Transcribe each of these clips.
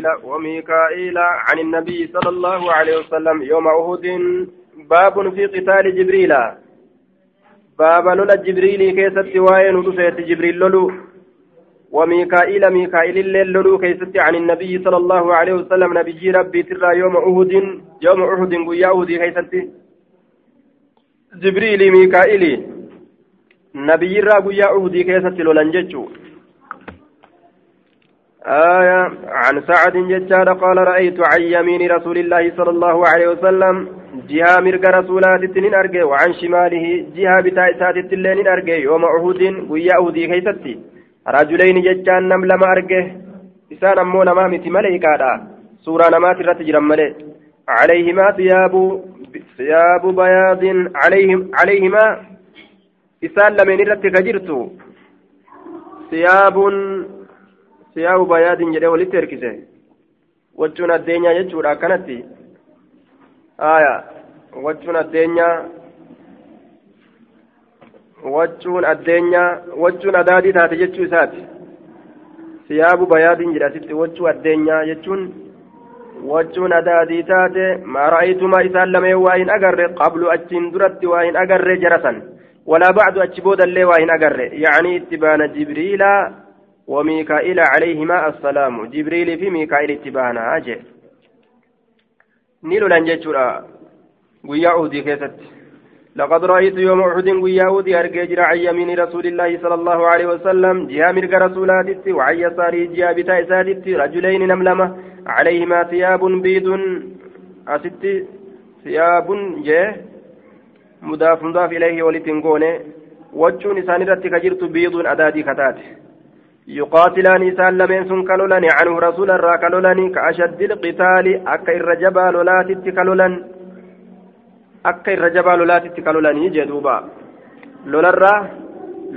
وميكائيل عن النبي صلى الله عليه وسلم يوم أهد باب في قتال جبريل. باب لولا جبريل كيست وين ودفيت جبريل لولو. وميكائيل ميكائيل الليل لولو كيست عن النبي صلى الله عليه وسلم نبي ربي ترى يوم أهد يوم أهد ويا أهد كيست. جبريل ميكائيل نبي ربي ويا أهد كيست لولنجتشو آية عن سعد ججار قال رأيت عن يمين رسول الله صلى الله عليه وسلم جهة مرق رسولات التنين أرقى وعن شماله جهة بتاعتات التلين أرقى يوم عهود ويا أهودي كيستي. رجلين ججان نم لما أرقى إسان أمو نما متي ملائكة سورة نما ترت جرم عليهما ثياب ثياب بياض عليهم عليهما إسان لمن رت كجرت ثياب siyaabu bayaadin jedhee walitti erkise. Wachuun addeenyaa jechuudha akkanatti. Aya wachuun addeenyaa wachuun addeenyaa wachuun adaadii taate jechuu isaati. Siyaabu bayaadin jedhe asitti wachuu addeenyaa jechuun wachuun adaadii taate maa isaan lameen waa hin agarre qablu achiin duratti waa hin agarre jarasan walaa bacdu achi boodallee waa hin agarre. Yacanii itti baana jibriilaa وميكائيل عليهما السلام. جبريل في ميكائيل اتبانا أجل نيلو لنجتشورا ويا كيست. لقد رأيت يوم أحد ويا أودي أرجع عن يمين رسول الله صلى الله عليه وسلم. جهة مرق رسولات وعن يساره جهة بتاء رجلين نملمة. عليهما ثياب بيض. أست ثياب جه مضاف مضاف إليه ولتنقونه وجون إسان رتك جرت بيض أدادي كتاته يقاتلان إسان لمن سن كالولاني عنه رسول الرا كالولاني كأشد القتال أكا الرجبا لولاتي كالولان أكا الرجبا لولاتي كالولاني جدوبا لولا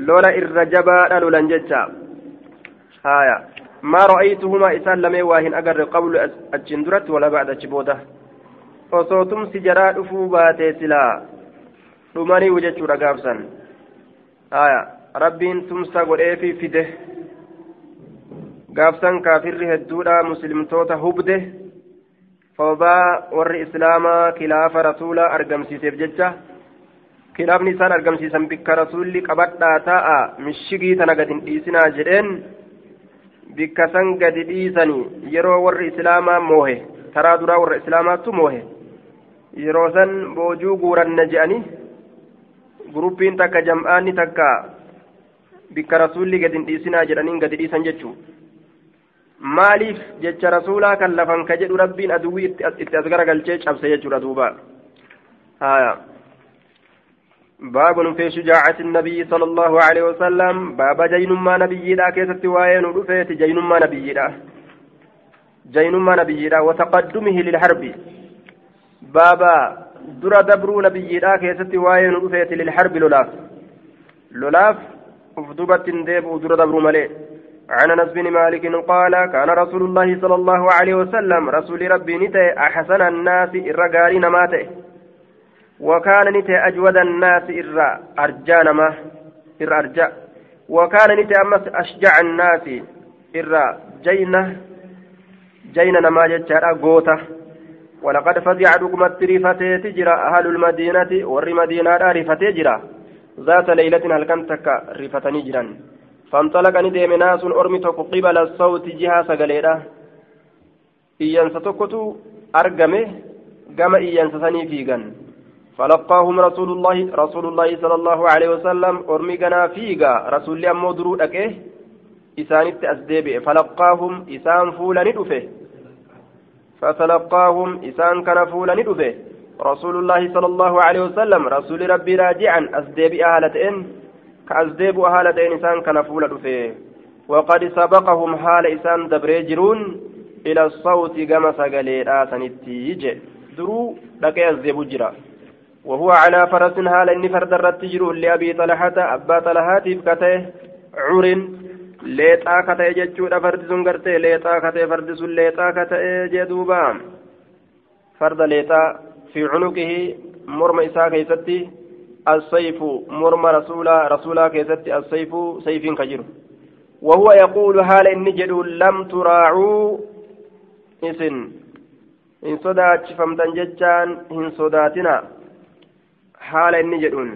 لولا الرجبا لولان جتشا هايا. ما رأيتهما إسان لمن واهن أقر قبل الجندرة ولا بعد si jaraa dhufuu baatee silaa dhumanii jechuudha gaabsan haya rabbiin tumsa godheefi fide gaafsan kaafirri hedduudha muslimtoota hubde. Sababaa warri islaamaa kilaafa rasuulaa argamsiiseef jecha. Kilaafni isaan argamsiisan bikka rasuulli qabadhaa taa'a mishigii tana gadi dhiisinaa jedheen. Bikka san gadi dhiisanii yeroo warri islaamaa moohe. Taraa duraa warra islaamaattu moohe. Yeroo san boojuu guuranna je'anii guruppiin takka jam'aanni takka bikka rasuulli gadi dhiisinaa jedhaniin gadi dhiisan jechuudha. Maaliif jecha rasuulaa kan lafan ka jedhu rabbiin aduwwii itti as garagalchee cabse jechuudha duuba. باب في شجاعة النبي صلى الله عليه وسلم باب جينما نبي لا كيست وين رفيت جينما نبي لا جينما نبي لا وتقدمه للحرب بابا درا دبرو نبي لا كيست وين رفيت ديب درا دبرو ملئ عن أنس بن مالك قال كان رسول الله صلى الله عليه وسلم رسول ربي نتي أحسن الناس الرجال نماته. وكان نتي أجود الناس الر ارجى نما الر ارجى وكان نتي أمس أشجع الناس الر جينه جينا نما جتشارا غوتا. ولقد فزع دكمت ريفتي تجرى أهل المدينة ور مدينة ريفتي جرى. ذات ليلة هل كنت ريفتني جران. فانطلق نديم ناس أرمي توكو قبل الصوت جهة سقليرا إيانسا توكتو أرقمه قام إيانسا سني فيقا فلقاهم رسول الله رسول الله صلى الله عليه وسلم أرمي قنا فيقا رسول الله أمو درود أكيه إسانت أسديبه فلقاهم إسان فولا ندفه فتلقاهم إسان كان فولا ندفه رسول الله صلى الله عليه وسلم رسول ربي راجعا أسديب أهلتين. كأزديب حالة إنسان كان فول دفه وقد سبقهم حال إنسان دبريجرون إلى الصوت كما سقليرا سنتيج درو لك أزديب جرا. وهو على فرس حال إني فرد الرتجر لأبي طلحة أبا طلحة بكته عور leexaa ka ta'e jechuudha fardi sun gartee leexaa ka ta'e fardi sun leexaa ka ta'e jee duuba farda leexaa fi cunuqihi السيف مرمى رسولا رسولا كيست السيف سيف كجر وهو يقول هال إن جدوا لم تراعوا isin hin sodaachifamtan jechaan hin sodaatina haala inni jedhuun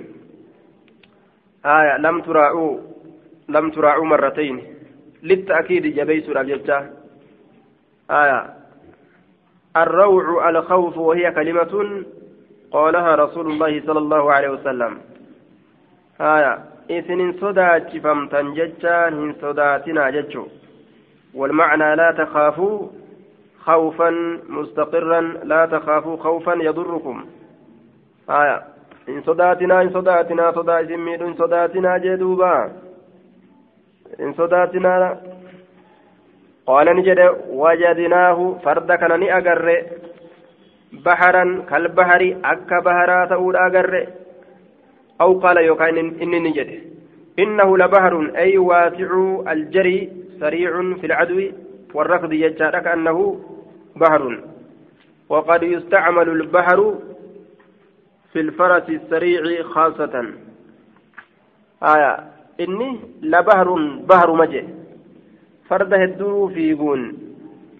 aya lam turaa'uu lam turaa'uu marratayn litta'kiidi jabeeysuudhaaf jecha aya الروع الخوف وهي كلمة قالها رسول الله صلى الله عليه وسلم. آية إذن صدات فمتن ججان هن صداتنا ججو. والمعنى لا تخافوا خوفا مستقرا لا تخافوا خوفا يضركم. آية إن صداتنا إن صداتنا صدا إسميد إن صداتنا جدوبا. إن صداتنا قال نجد وجدناه فرد كان أجر بحرا كالبحر أكا بهرا تقول أجر أو قال يوكاين إني نجد إنه لبحر أي واسع الجري سريع في العدو والركض يجعل كأنه بحر وقد يستعمل البحر في الفرس السريع خاصة آية إني لبهر بهر مجه فرد هدو فيقون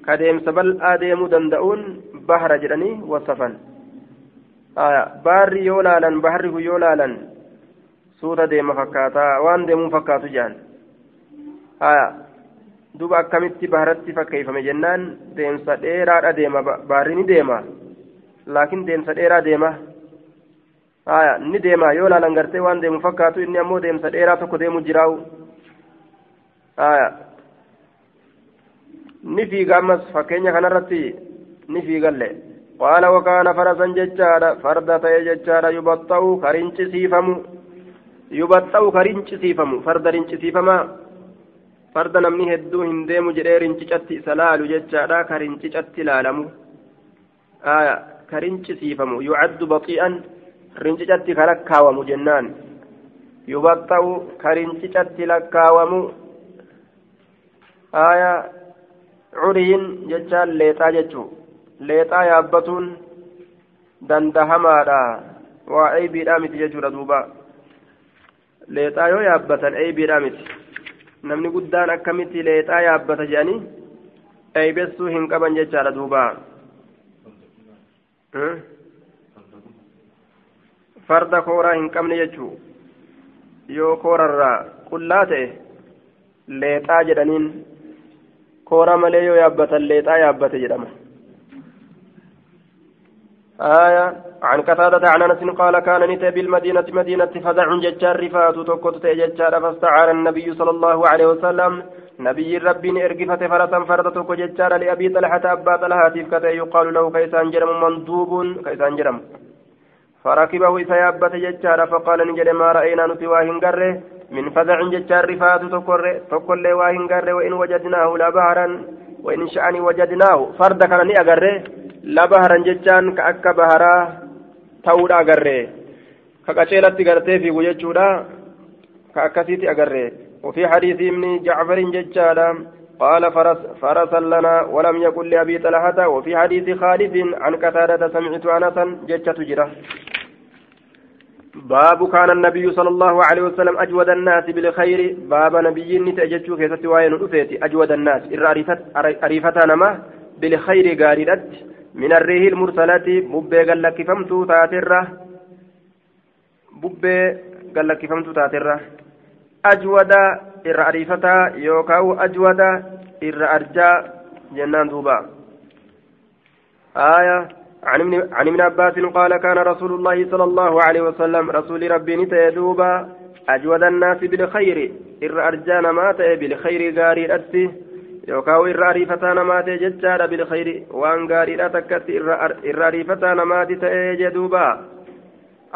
كديم سبل آديم دندؤون بهر جراني وصفا آية باري يولالا بحره يولالا سورة ديم فكاتا وان ديم فكاتو جان آية duba akkamitti baharatti fakkeeffame jennaan deemsa dheeraadha deema baarri ni deema laakiin deemsa dheeraa deema ni deema yoo laalan gartee waan deemu fakkaatu inni ammoo deemsa dheeraa tokko deemu jiraa'u haya ni fiiga ammas fakkeenya kanarratti ni fiigalle qaala wakaana farasan jechaadha farda ta'e jechaadha yubaxxa'u karincisiifamu yubaxxa'u karincisiifamu farda rincisiifamaa farda namni hedduu hin deemu jedhee rincicatti isa laalu jechaadha ka rincicatti laalamu ka rincisiifamu yucaddu baxii'an rincicatti ka lakkaawamu jennaan yubaxxa'u ka rincicatti lakkaawamu aya curiin jechaan leexaa jechuu leexaa yaabbatuun dandahamaadha. Waa eybiidhaa miti jechuudha duuba. Leexaa yoo yaabbatan eybiidhaa miti. Namni guddaan akkamitti leexaa yaabbata jedhanii eeybessuu hin qaban jechaadha duuba. Farda kooraa hin qabne jechuu. Yoo koorarraa qullaa ta'e leexaa jedhaniin kooraa malee yoo yaabbatan leexaa yaabbate jedhama آية عن قتادة عن أنس قال كان نتي بالمدينة مدينة فزع ججار رفات تكت ججار فاستعار النبي صلى الله عليه وسلم. نبي ربي إرقفة فرسا فردتك ججار لأبي طلحة أبا طلحة كتي يقال له كيسان جرم مندوب كيسان جرم. فركبه إسيابة ججار فقال نجد ما رأينا نتواهن قره. من فزع ججار رفات تكر واهن قره. وإن وجدناه لبهرا وإن شأني وجدناه. فرد كان أقره la baharan jechaan ka akka baharaa ta'uudha agarree ka qaceelatti gartee fiigu jechuudha. Ka akkasiiti agarree وفي حديث ابن جعفر ججالا قال فرس فرسا لنا ولم يقل لأبي طلحة وفي حديث خالد عن قتادة سمعت أنسا ججة جرة باب كان النبي صلى الله عليه وسلم أجود الناس بالخير باب نبي نتأججو كيست وين أجود الناس إر أريفتا نما بالخير قاردت من الريح المرسلات ببي قال لك فمتو تاترة. ببي قال لك فمتو تاترة. أجود إر أريفتا يوكاو أجود إر أرجا جنان دوبا. آية عن ابن عباس قال كان رسول الله صلى الله عليه وسلم رسول ربي نتيدوبا أجود الناس بالخير إر أرجانا مات بالخير غاري أتي. Yookaan irra ariifataa namaatee jechaadha bilkhayri waan gaariidha takkatti irra ariifataa namaati ta'ee jedhuuba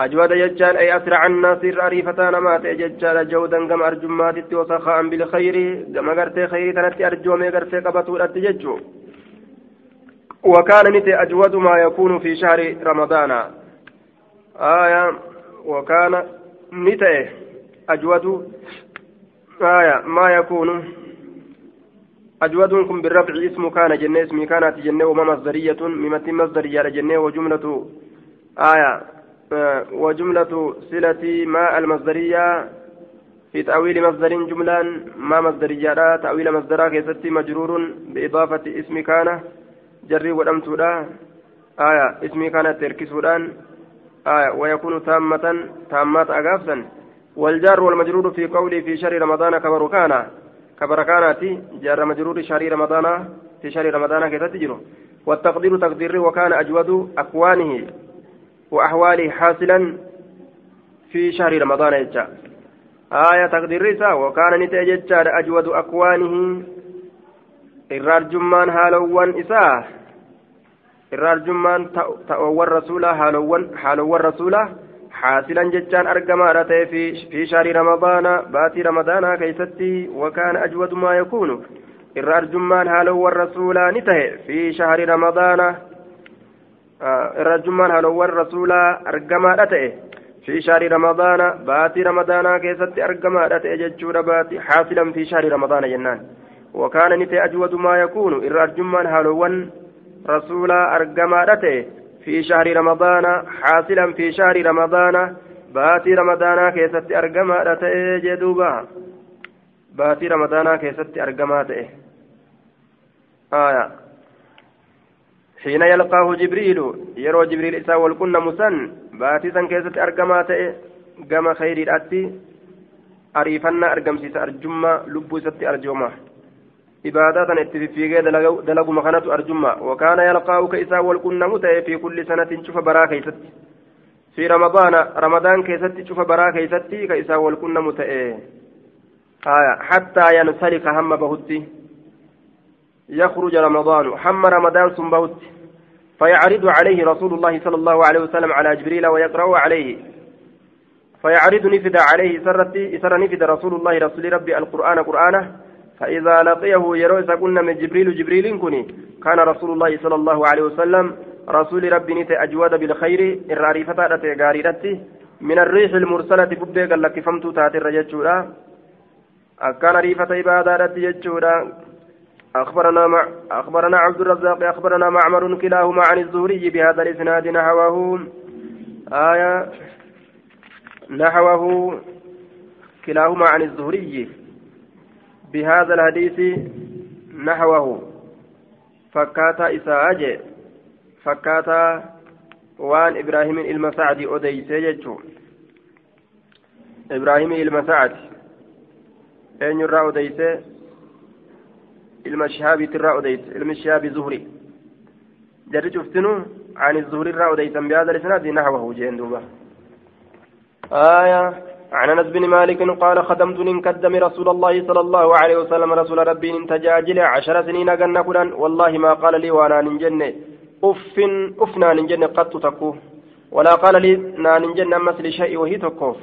ajwada jechaan ay asraca annaasi irra ariifataa namaatee jechaadha jawdan gama arjummaatitti wasaka'an bilkhayri gama gartee khayrii kanatti arjoomee gartee qabatuudhatti jechuu وكان نتي أجود ما يكون في شهر رمضان آية وكان نتي أجود آية ما يكون أجود كن بالرفع. اسم كان جنة اسمي كانت جنة. وما مصدرية. ممت مصدرية جنة وجملة آية وجملة صلة ما المصدرية. في تأويل مصدر جملا ما مصدرية تأويل مصدرها كيست مجرور بإضافة اسم كان. جري ودمتودا آية اسمي كانت تركسودان آية ويكون تامة تامات أقافسا والجار والمجرور في قولي في شهر رمضان كبر كان. كبر كانت جار مجرور شهر رمضان في شهر رمضان كيف تجره والتقدير تقديره وكان أجود أكوانه وأحواله حاصلا في شهر رمضان يجا. آية تقدير رسا وكان نتأجد أجود أكوانه. إرار جمان هالوان إساه إرار جمان تأوّر رسوله هالوان هالوان رسوله حاصلا جتان أرقما في في شهر رمضان باتي رمضان كيستي وكان أجود ما يكون irra arjummaan haalowwan rasuulaa ni tahe fi shahri ramadaana irra arjummaan haalowwan rasuulaa argamaadha ta'e fi shahri ramadaana baatii ramadaanaa keessatti argamaadha ta'e jechuudha baatii haasilan fi shahri ramadaana jennaan wakaana ni ta'e ajwadu maa yakuunu irra arjummaan haalowwan rasuulaa argamaadha ta'e في شهر رمضان حاصلا في شهر رمضان باتي رمضان كيست أرقما رتئ جدوبا. باتي رمضان كيست أرقما آية. حين يلقاه جبريل يرى جبريل إساء والكن مسن باتيسا كيست أرقما تئ قام خير الأتي أريفنا أرقم سيس أرجما لبو ست أرجما إبادة اتفيقى دلق مخانة أرجما وكان يلقاه كإساء والكن متئ في كل سنة شوف برا كيست في رمضان رمضان كيست شوف برا كيست كإساء والكن متئ آية حتى ينسلك هم بهدي يخرج رمضان حم رمضان سنبوت فيعرض عليه رسول الله صلى الله عليه وسلم على جبريل ويقرأ عليه فيعرض نفد عليه سرتي سر نفد رسول الله رسول ربي القرآن قرآنه فإذا لقيه يروي قلنا من جبريل جبريل كني كان رسول الله صلى الله عليه وسلم رسول ربي نت أجود بالخير الرارفة غاريرتي من الريح المرسلة ببه قال لك فمت تاتي الرجل أكان ريفة إبادة يجورا أخبرنا مع أخبرنا عبد الرزاق أخبرنا معمر كلاهما عن الزهري بهذا الإسناد نحوه. آية نحوه كلاهما عن الزهري. بهذا الحديث نحوه. فكاتا إساءج فكاتا وان إبراهيم المسعدي أديسي يجو إبراهيم المسعد. أين يرى أديسي؟ irraa odeyse ilmi shihaabi zuhri jarri cuftinu عن الزهري الرا وديسا بهذا الإسناد نحوه جين دوبا آية عن أنس بن مالك قال خدمت من كدم رسول الله صلى الله عليه وسلم رسول ربي تجاجل عشر سنين قلنا كلا والله ما قال لي وأنا ننجن. اف أفنا ننجن قد تكو ولا قال لي ننجن مثل شيء وهي تكوف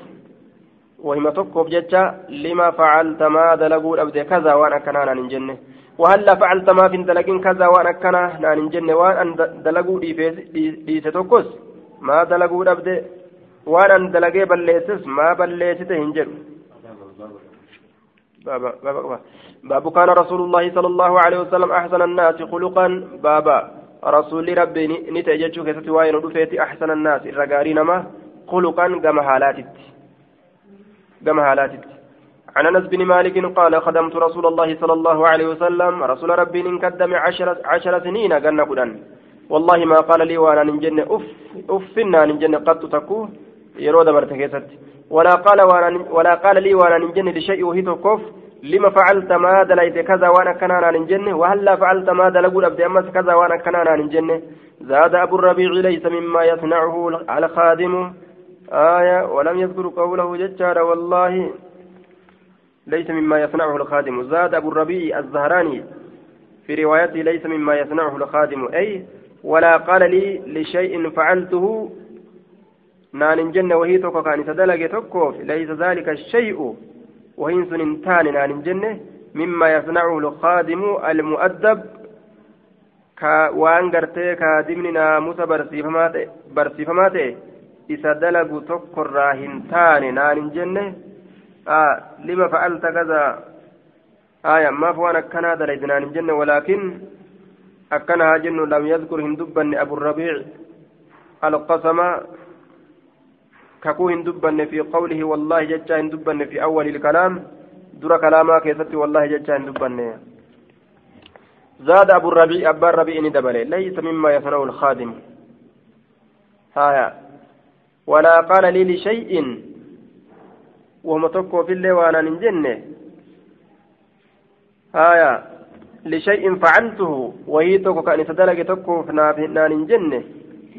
وهي تكوف جتا لما فعلت ما دلقوا ابدا كذا وأنا كنا ننجن. وهلا فعلت ما في دلقين كذا وأنا كنا نان جنة وأن دلقوا ديس توكس ما دلقوا دبد دلقي بليسس ما بليسته هنجر بابا بابا بابا باب كان رسول الله صلى الله عليه وسلم أحسن الناس خلقا بابا رسول ربي نتأججو كيستي وين أحسن الناس الرقارين ما خلقا كما حالاتت كما حالاتت عن انس بن مالك قال خدمت رسول الله صلى الله عليه وسلم رسول ربي ان قدم عشر, عشر سنين قلنا والله ما قال لي وأنا ننجن اف افنا ننجن قد تكو يرود برتكيست ولا قال وأنا ولا قال لي وأنا ننجن لشيء وهي تكف لما فعلت ما دليت كذا وانا كنا ننجن وهلا فعلت ما دلقوا ابدا امس كذا وانا كنا ننجن زاد ابو الربيع ليس مما يصنعه على خادم آية ولم يذكر قوله ججار والله ليس مما يصنعه الخادم زاد أبو الربيع الزهراني في روايته ليس مما يصنعه الخادم أي ولا قال لي لشيء فعلته نان جنة وهي توكو كان تدلق توكو ليس ذلك الشيء. وهي سننتان نان جنة مما يصنعه الخادم المؤدب. ka waan gartee kaadimni naamusa barsiifamaa ta'e isa dalagu tokkorraa hin taane naan hin jenne آه لما فعلت كذا؟ آية ما فوان أكنا دليدنا جنة ولكن أكنها جن لم يذكر هندبا أبو الربيع. القسم ككو هندبا في قوله والله ججا هندبا في أول الكلام در كلاما كيست والله ججا هندبا زاد أبو الربيع أبا الربيع دبل ليس مما يصنع الخادم هايا ولا قال لي لشيء وهم تكو في اللي وأنا نجنة هايا لشيء فعلته وهي تكو كأن تدلق تكو نان نجنة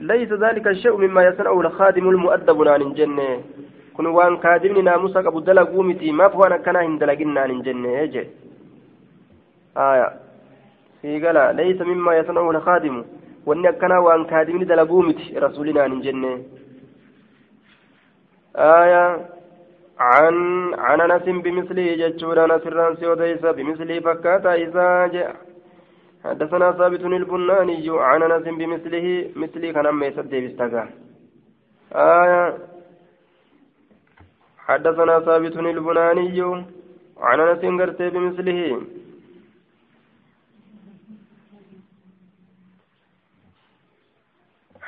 ليس ذلك الشيء مما يصنعه الخادم المؤدب نان جنة kun waan kaadimni naamusa qabu dalaguu miti maaf waan akkanaa hin dalaginnaan hin jenne je aya siigala laysa mimmaa yasnahu lkaadimu wanni akkanaa waan kaadimni dalaguu miti rasuulinaan hin jenne aya عن عن انس بمثله جتشور انس الرانسي وديس بمثله فكاتا اذا جاء حدثنا ثابت البناني عن أنس بمثله مثلي كان ما يسد بيستغا آية. حدثنا ثابت البناني عن أنس قرتي بمثله.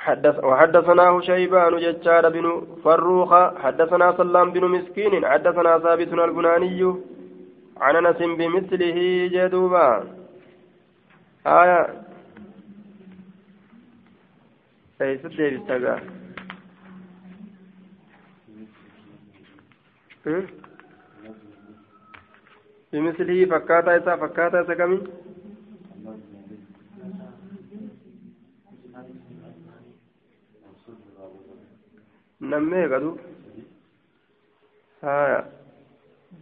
حدث وحدثناه شيبان ججار بن فروخ حدثنا سلام بن مسكين حدثنا ثابت البناني عن أنس بمثله جدوبا. آية ليست ديبستغا بمثله فكاتا إسا فكاتا إسا كمي نمي قدو ها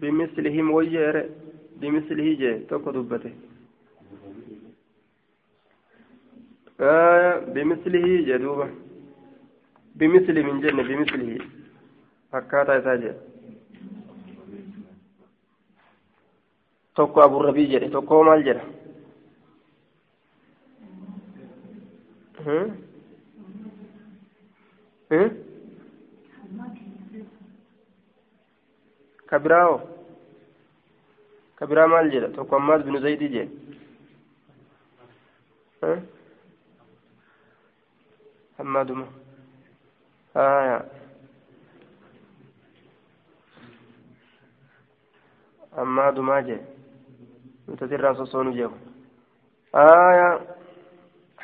بمثلهم وجه بمثله جي توكو دبته آه بمثله جدوبة بمثل من جنة بمثله فكاتا إسا جي tokko aburrabii jedhe tokko maal jedha kabiraawo kabiraa maal jedha tokko ammaas binu zaydii jedhe haya ammaadumaa jedhe nuti irraa sossoonu jeeku aya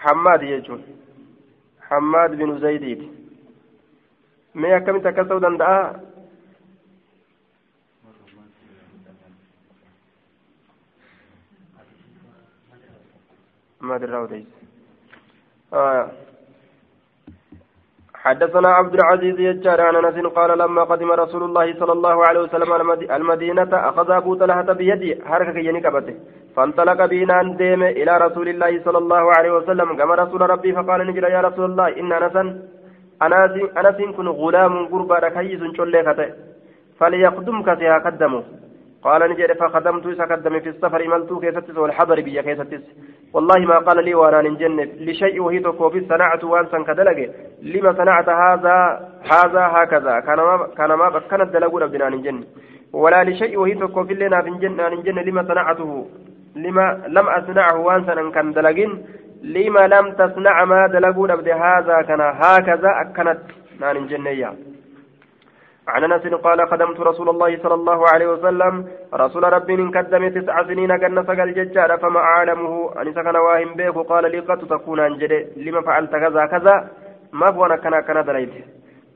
hammaad jechuun hammaad binu zaydiiti mee akkamitti akkas ta'uu danda'a hammaad irraa odeyse aya حدثنا عبد العزيز يجار عن أنس قال لما قدم رسول الله صلى الله عليه وسلم المدينة أخذ أبو طلحة بيدي حركة ينكبته. فانطلق بنا ديم إلى رسول الله صلى الله عليه وسلم. كما رسول ربي فقال نجد يا رسول الله إن أنسا أنس كن غلام قربا كيس شليكته. فليقدمك سيها قدمه. قال نجد فخدمت سكدم في السفر ملتو كيستس والحضر بي كيستس والله ما قال لي وأنا نجن لشيء وهي في صنعت وانسا كدلق لما صنعت هذا هذا هكذا. كان ما كان ما كانت دلقوا ربنا نجن ولا لشيء وهي في لنا نجن نجن لما صنعته لما لم أصنعه وانسا كان دلقين. لما لم تصنع ما دلقوا رب هذا كان هكذا أكنت. نجن إياه عن أنس قال خدمت رسول الله صلى الله عليه وسلم. رسول ربي من قدم تسع سنين كان سقل ججار فما أعلمه. ان سكن واهم بيك قال لي قد تكون انجد لما فعلت كذا كذا؟ ما هو أنا كان كان دليت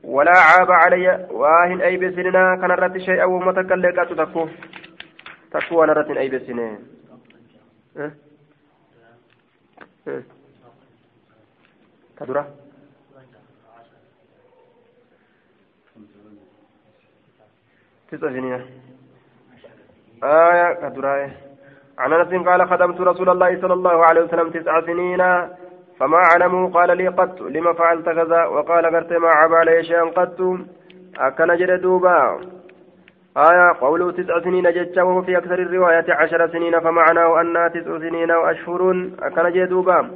ولا عاب علي واهن أي بسننا. كان رت شيئا ومتكلم قد تكون تكون رت أي بسنين أه؟ أه؟ كدره تسع سنين آية كدراية عن أنس قال خدمت رسول الله صلى الله عليه وسلم تسع سنين فما علمه قال لي قط لما فعلت كذا وقال قرت ما عاب علي شيئا قط أكن دوبا آية قوله تسع سنين جتة وهو في أكثر الرواية عشر سنين فمعناه أنها تسع سنين وأشهر أكن دوبا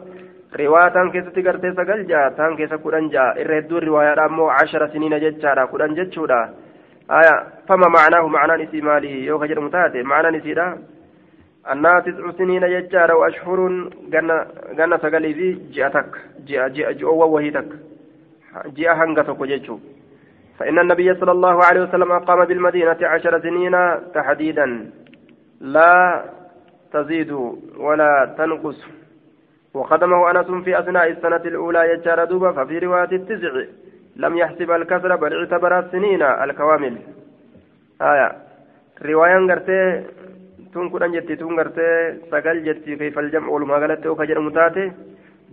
رواية كيست قرت سقل جاء تان كيس كودن جاء الردو الرواية أمو عشر سنين جتة كودن جتشودا آية فما معناه معنى نسي ماله؟ يو خجر متاتي معنى نسي لا أنها تسع سنين يجار وأشهر جنة سقلي في جئتك. جئ جئ جئ وهيتك. جئ هنغتك وجيتشو فإن النبي صلى الله عليه وسلم أقام بالمدينة عشر سنين تحديدا. لا تزيد ولا تنقص. وقدمه أنس في أثناء السنة الأولى يجار دوبا ففي رواية التسع لم يحسب الكسر بل اعتبر السنين الكوامل. آية. رواية غرتي تون كدان جتي تون غرتي سقل جتي كيف الجمع ولما غلت وكجر متاتي.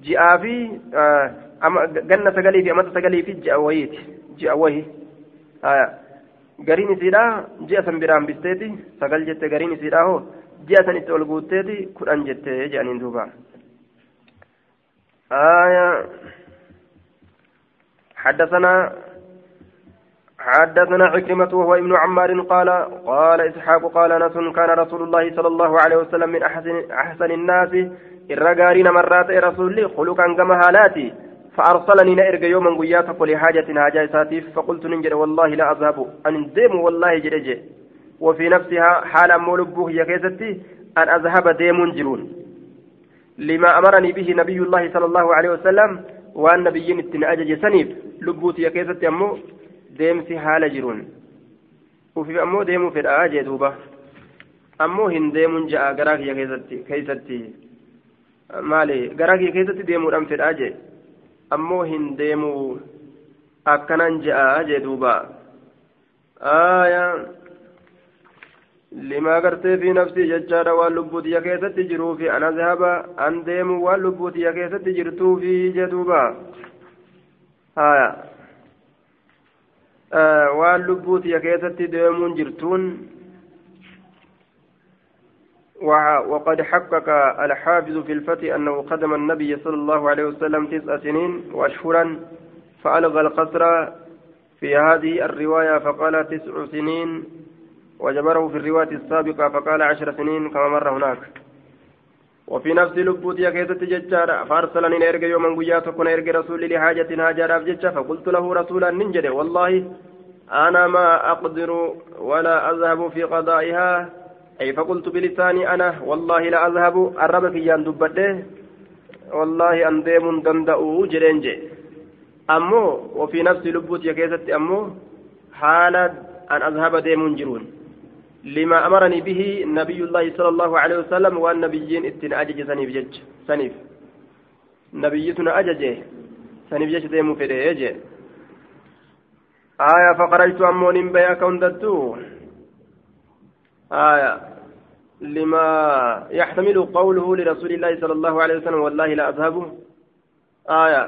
جاء في آه أما جنة سقلي في أمت سقلي في جاء وهيت جاء وهي. آية. gariin isiidha ji'a san biraan bisteeti sagal jette gariin isiidha hoo ji'a san itti ol guutteeti kudhan jette حدثنا حدثنا عكرمة وهو ابن عمار قال قال إسحاق قال نس كان رسول الله صلى الله عليه وسلم من أحسن أحسن الناس الرجارين مرات رسول خلقا كما هالاتي فأرسلني نأرج يوما قياتك لحاجة حاجة ساتيف فقلت ننجر والله لا أذهب أن ديم والله جرجي وفي نفسها حال مولبوه يا كيستي أن أذهب ديم جرون لما أمرني به نبي الله صلى الله عليه وسلم وأن نبيين اتن أجج سنيف أمو ديمسي حال جرون وفي أمو ديمو في الآجي دوبة أمو هن ديم جاء قراك يا كيستي كيستي مالي قراك يا كيستي ديمو أم في الآجي أمو هن ديمو أكنان جاء أجي دوبة آية لما قرتي في نفسي ججارة واللبوت يا كيست تجرو في أنا ذهب أن ديم واللبوت يا كيست تجرتو في آه واللبوت يا كيست ديم جرتون وقد حقق الحافظ في الفتح أنه قدم النبي صلى الله عليه وسلم تسع سنين وأشهرا فألغى القصر في هذه الرواية فقال تسع سنين وجبره في الرواية السابقة فقال عشر سنين كما مر هناك وفي نفس لبوتي كيست ججارة فأرسلني نرجع يوما قيات كن يرجع رسول لحاجة هاجر أبجتش فقلت له رسولا ننجد والله أنا ما أقدر ولا أذهب في قضائها. أي فقلت بلساني أنا والله لا أذهب. الرب يان دبته والله أن ديم دندأو جرينجي. أمو وفي نفس لبوتي كيست أمو حالة أن أذهب ديم جرون. لما أمرني به نبي الله صلى الله عليه وسلم والنبيين إتن أجج سنيف جج. سنيف. نبيتنا أججه سنيف جج ديمو في ديجه آية فخرجت أمون بيا كوندتو. آية لما يحتمل قوله لرسول الله صلى الله عليه وسلم والله لا أذهب. آية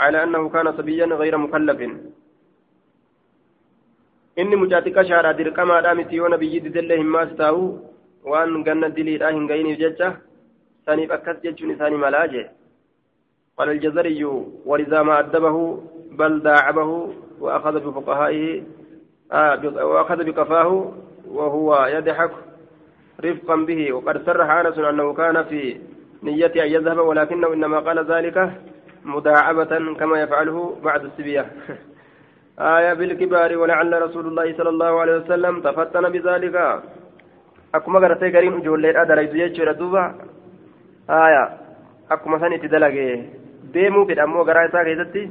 على أنه كان صبيا غير مكلف. Inni mucaatika shaadhaa dirqamaadhaa miti yoo nabiyyi didellee hin maas taa'u waan ganna diliidhaa hin gayiniif jecha saniif akkas jechuun isaanii malaa jee قال الجزري ولذا ما أدبه بل داعبه وأخذ بفقهائه آه وأخذ بكفاه وهو يضحك رفقا به وقد صرح أنس أنه كان في نية أن يذهب ولكنه إنما قال ذلك مداعبة كما يفعله بعد السبية آية بالكبار ولعل رسول الله صلى الله عليه وسلم تفتن بذلك أكما قرأتي قرين جولي أدريت يجور دوبا آية أكما سنة دلقي deemuu fedha ammoo garaa isaa keessatti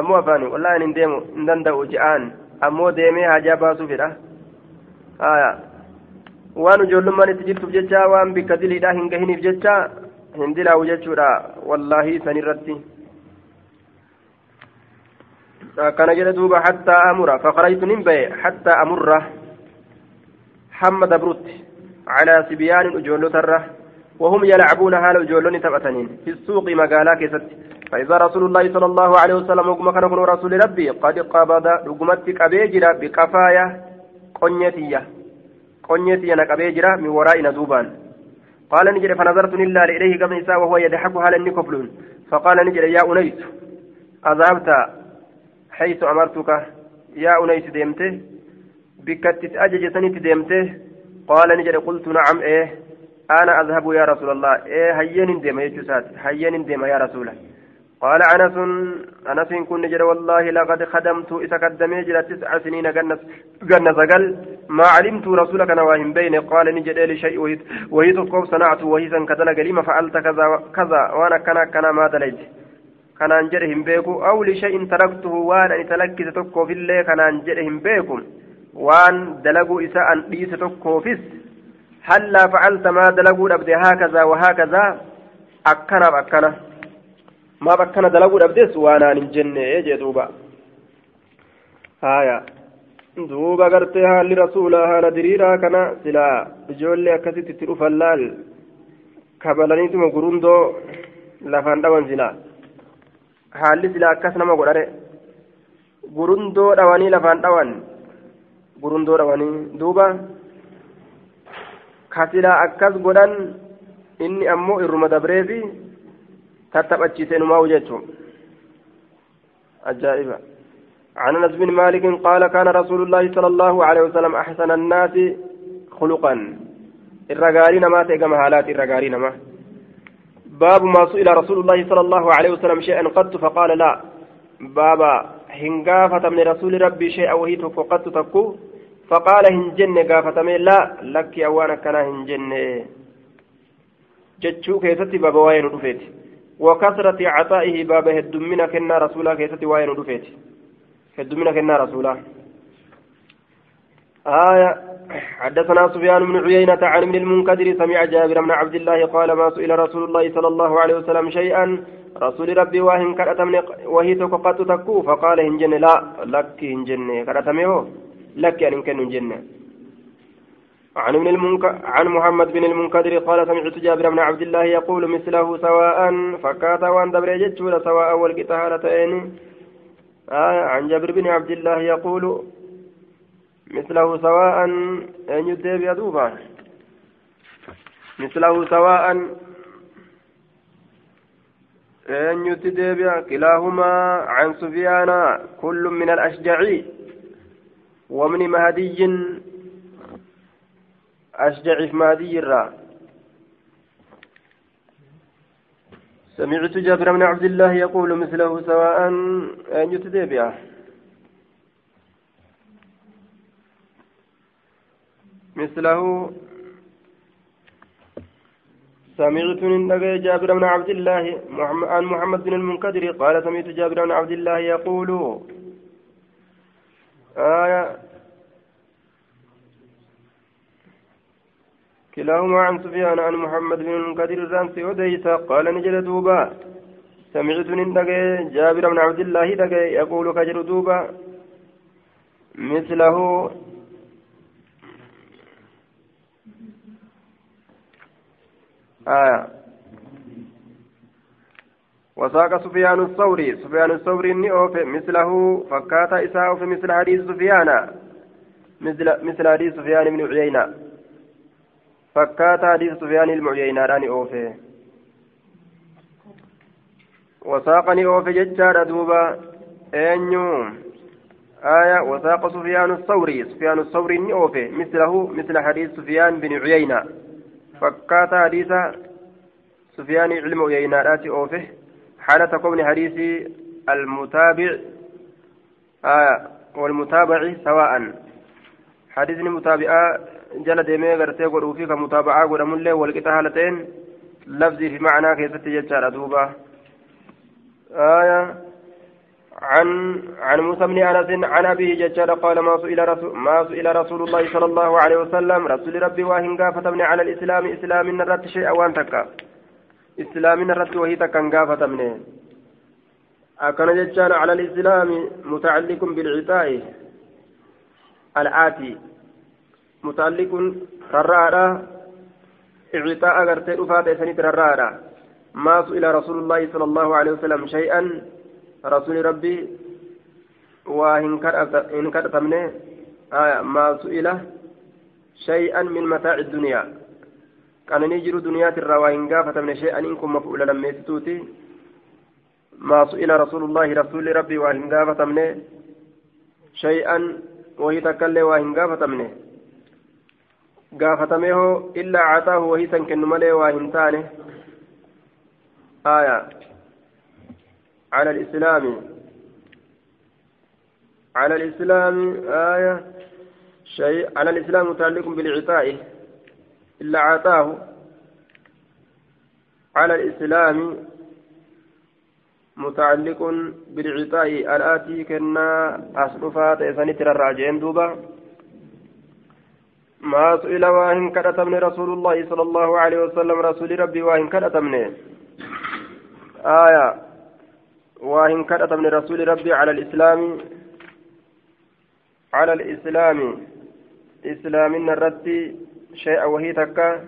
ammoo afaani wallaahi hin deemu hin danda'u je'aan ammoo deemee hajaa baasuu fedha waan ijoollummaan itti jirtuuf jecha waan bikka diliidhaa hin gahiniif jecha hin dilaawu jechuudha wallaahi sanirratti كان جل دوبا حتى أمر فخرجت نمبي حتى أمر. حمد بروت على سبيان أجول تره وهم يلعبون هال أجولون تبأتنين. في السوق مقالا كيست. فإذا رسول الله صلى الله عليه وسلم وقم كان رسول ربي قد قبض رقمتك أبيجرا بكفاية قنيتية. قنيتية نكبيجرا من ورائنا دوبان. قال نجري فنظرت إلا إليه نساء وهو يضحك هل النكفلون. فقال نجري يا أنيس أذهبت حيث أمرتك. يا أنيس ديمته بكتت أجج سنت ديمته قال نجد قلت نعم إيه. أنا أذهب يا رسول الله. إيه هين ديم يجسات هين ديم يا رسول الله. قال أنس أنس كن نجد والله لقد خدمت إذا قدم يجد تسع سنين جنس جنس قال ما علمت رسولك نواهم بين قال نجد لشيء وهي تقوم صنعت وهي كذا لما فعلت كذا كذا. وأنا كنا كنا ما دليت. Kanaan jedhe hin beeku aw lishay'in taraktuhu waan ani talakkise tokkoofillee kanaan jedhe hin beeku waan dalaguu isa an dhiise tokkoofis هلا فعلت ما دلقوا أبدي هكذا وهكذا أكنا بأكنا ما بأكنا دلقوا أبديس وأنا نجنة يجي دوبا هايا duuba gartee haalli rasuulaa haala diriiraa kana silaa ijoollee akkasitti itti dhufan laal kabalaniituma gurundoo lafaan dhawan silaa haalli silaa akkas nama godhare gurundoo dhawanii lafaan dhawan gurundoo dhawanii duuba kasilaa akkas godhan inni ammoo irruma dabreefi tattaphachiisee numaa'u jechuun ajaa'iba عن انس بن مالك قال كان رسول الله صلى الله عليه وسلم احسن الناس خلقا الرجالين ما تيجم حالات الرجالين ما باب ما سئل رسول الله صلى الله عليه وسلم شيئا قد فقال لا. بابا هنغافة من رسول ربي شيئا وهي قد تكو فقال هنجن غافة لا. لك أوانا كان هنجن جتشو كيستي بابا وين رفيت. وكثرة عطائه بابا هدمنا كنا رسولا كيستي وين رفيت. هدمنا كنا رسولا. آية حدثنا سفيان بن عيينة عن ابن المنكدر سمع جابر بن عبد الله قال ما سئل رسول الله صلى الله عليه وسلم شيئا. رسول ربي واهن كرتمني وهي تقط تكو. فقال هنجن لا. لك هنجن كرتمي لك أن كن جنة عن ابن المنك... عن محمد بن المنكدر قال سمعت جابر بن عبد الله يقول مثله سواء. فكات وان دبر سواء والقتالتين. آه عن جابر بن عبد الله يقول مثله سواء أن يدب يدوبا مثله سواء أن يتدب كلاهما عن سفيان كل من الأشجعي ومن مهدي أشجع في مهدي الرا. سمعت جابر بن عبد الله يقول مثله سواء أن يتدبع مثله سمعت من جابر بن عبد الله عن محمد بن المنكدر قال سمعت جابر بن عبد الله يقول آية كلاهما عن سفيان عن محمد بن المنكدر الرامسي وديسا قال نجد دوبا. سمعت من جابر بن عبد الله يقول كجر دوبا. مثله آية. وساق سفيان الثوري. سفيان الثوري إني مثله. فكاتا إساء في مثل حديث سفيان مثل مثل حديث سفيان بن عيينة. فكاتا حديث سفيان المعيينة راني أوفي وساقني أوفي ججار دوبا. أنيو آية. وساق سفيان الثوري. سفيان الثوري إني مثله. مثل حديث سفيان بن عيينة. فكاتا حديث سفيان علم عيينة راتي أوفي حالة كون حديث المتابع آه والمتابع سواء حديث المتابعة جل ديمي غرتي غروفي كمتابعة غرمولي والقطع حالتين لفظي في معنى كيست يجار دوبا آية عن عن موسى بن أنس عن أبيه ججار قال ما سئل رسول ما سئل رسول الله صلى الله عليه وسلم. رسول ربي واهن قافتمني على الإسلام إسلام نرت شيئا وأن تكا. إسلامنا رت وهي تكن قافة منه. أكن جتان على الإسلام متعلق بالعطاء الآتي. متعلق ررارا إعطاء أغرتي رفات سنة ما سئل رسول الله صلى الله عليه وسلم شيئا. رسول ربي وإن كرت منه آه ما سئل شيئا من متاع الدنيا waa hin gaafatamne shee'aniin kun mafuula lammeessituuti maa su'ila rasuulullaahi rasuulli rabbii waa hin gaafatamne shay'an wahii takkaillee waa hin gaafatamne gaafatamee hoo illaa cataahu wahii san kennu malee waa hin taane آية على الإسلام. على الإسلام آية شيء على الإسلام متعلق بالعطاء. إلا عطاه. على الإسلام متعلق بالعطاء. الآتي كنا أصلفات إسانيت الراجعين دوبا. ما سئل واهن كرتمن رسول الله صلى الله عليه وسلم رسول ربي واهن كرتمن آية. واهن كرتمن رسول ربي على الإسلام على الإسلام. إسلام الرد شيء وهي تكا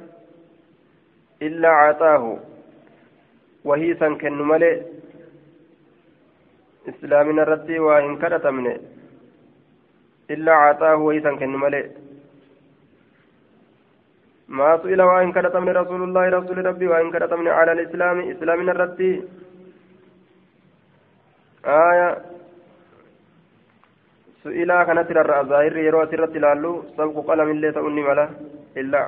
إلا عطاه. وهي سنكن ملئ. إسلام الرد واهن كرتمن إلا عطاه وهي سنكن ملئ. ما سئل وإن كانت من رسول الله رسول ربي وإن كانت من على الإسلام. إسلام الرتي آية سئل كانت الظاهر يروى سرت لالو سبق قلم اللي تؤني ملا. إلا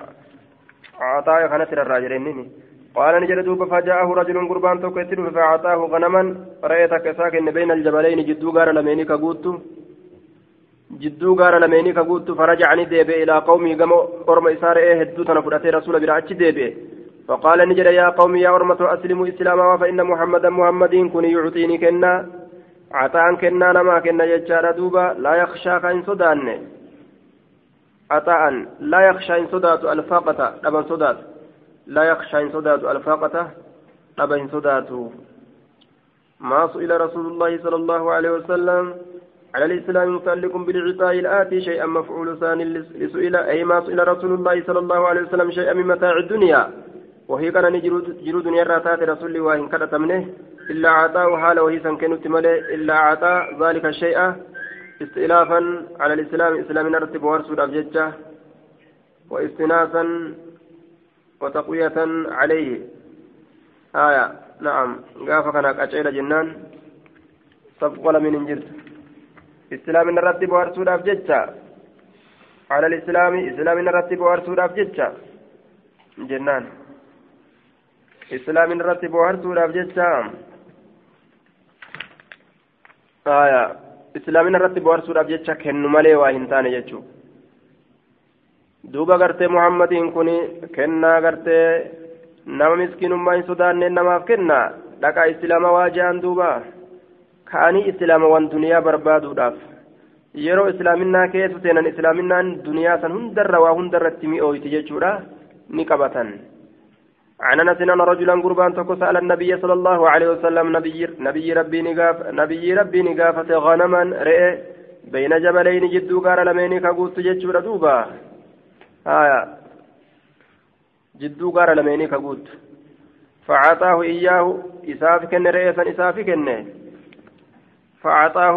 عطايا كانت الراجرين قال نجد دوب فجاءه رجل قربان توكيتر فأعطاه غنما رأيتك ساكن بين الجبلين. جدو غار لميني gaara lameenii ka guuttu farajacanii deebi'e ilaa qawmii gama orma isaa re'ee hedduu tana fudhatee rasuula bira achi deebi'e فقال نجد يا قوم يا أرمة أسلموا إسلاما. فإن محمدا محمد كن يعطيني كنا. عطاء كنا نما كنا يجار دوبا لا يخشى كإن صدان عطاء لا يخشى إن صدات الفاقة أبا صدات لا يخشى إن صدات الفاقة أبا صدات ما سئل رسول الله صلى الله عليه وسلم على الإسلام متعلق بالعطاء الآتي شيئا مفعول ثاني لسئل أي ما سئل رسول الله صلى الله عليه وسلم شيئا من متاع الدنيا وهي كان جرو دنيا راتات رسول وإن كانت منه إلا عطاء حال وهي سنكنت ملئ إلا عطاء ذلك الشيء استئلافا على الإسلام إسلام نرتب ورسول أبججة واستناسا وتقوية عليه. آية نعم. قاف كان أجعل جنان. صفقل من انجلت إسلام الرتب وارسوداف جتة على الإسلام إسلام الرتب وارسوداف جتة جنان. إسلام الرتب وارسوداف جتة آية إسلام الرتب وارسوداف جتة كنو مالي واهنتان جتشو duuba gartee muhammadiin kun kennaa gartee nama miskiinummaa hin sodaanne namaaf kenna dhaqaa islaama waa je'an duuba ka'anii islaamawwan duniyaa barbaaduudhaaf yeroo islaaminaa keessa seenan islaaminaan duniyaa san hundarra waa hundarratti mi'ooyti jechuudha ni qabatan عن أنس إن رجلا قربان تكو سأل النبي صلى الله عليه وسلم نبي نبي ربي نقاف نبي ربي نقافة غنما رئ بين جبلين جدو قال لمين كقوت جتشور دوبا آية. جدو قال لمين كقوت فعطاه إياه إساف كن رئيسا إساف كن. فأعطاه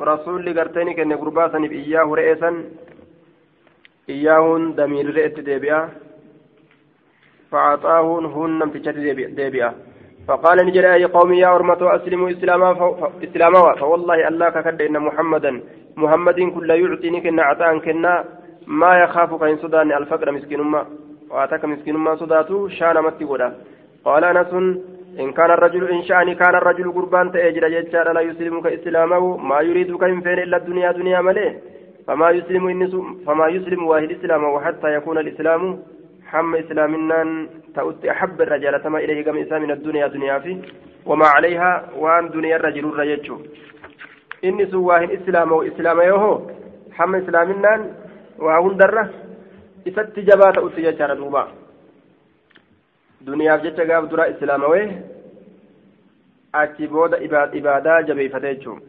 رسول قرتني كن قرباسا إياه رئيسا إياه دمير رئيت ديبئة فأعطاه هن نمتشت ديبئة فقال نجد يا قوم يا أرمة أسلموا إسلاما إسلاما فوالله الله ككد إن محمدا. محمد كل يعطيني كنا عطاء كنا. ما يخاف كإن صداني الفقر مسكين ما وأتاك مسكين ما صداتو شان متي قال أنس إن كان الرجل إن شأني كان الرجل قربان تأجر جتشار لا يسلم كإسلامه ما يريد كإن فين إلا الدنيا دنيا ملئ فما يسلم فما يسلم واحد إسلامه حتى يكون الإسلام حم إسلامنا تؤتي أحب الرجال تما إليه كم إسلام من الدنيا دنيا فيه وما عليها وأن دنيا الرجل الرجل إني سواهن إسلام وإسلام يوهو حم إسلامنا وأهون درة إسات جبات أتي جتشار دوبا duniyaaf jecha gaaf dura islaamawee achi booda ibaadaa jabeeffate jechuun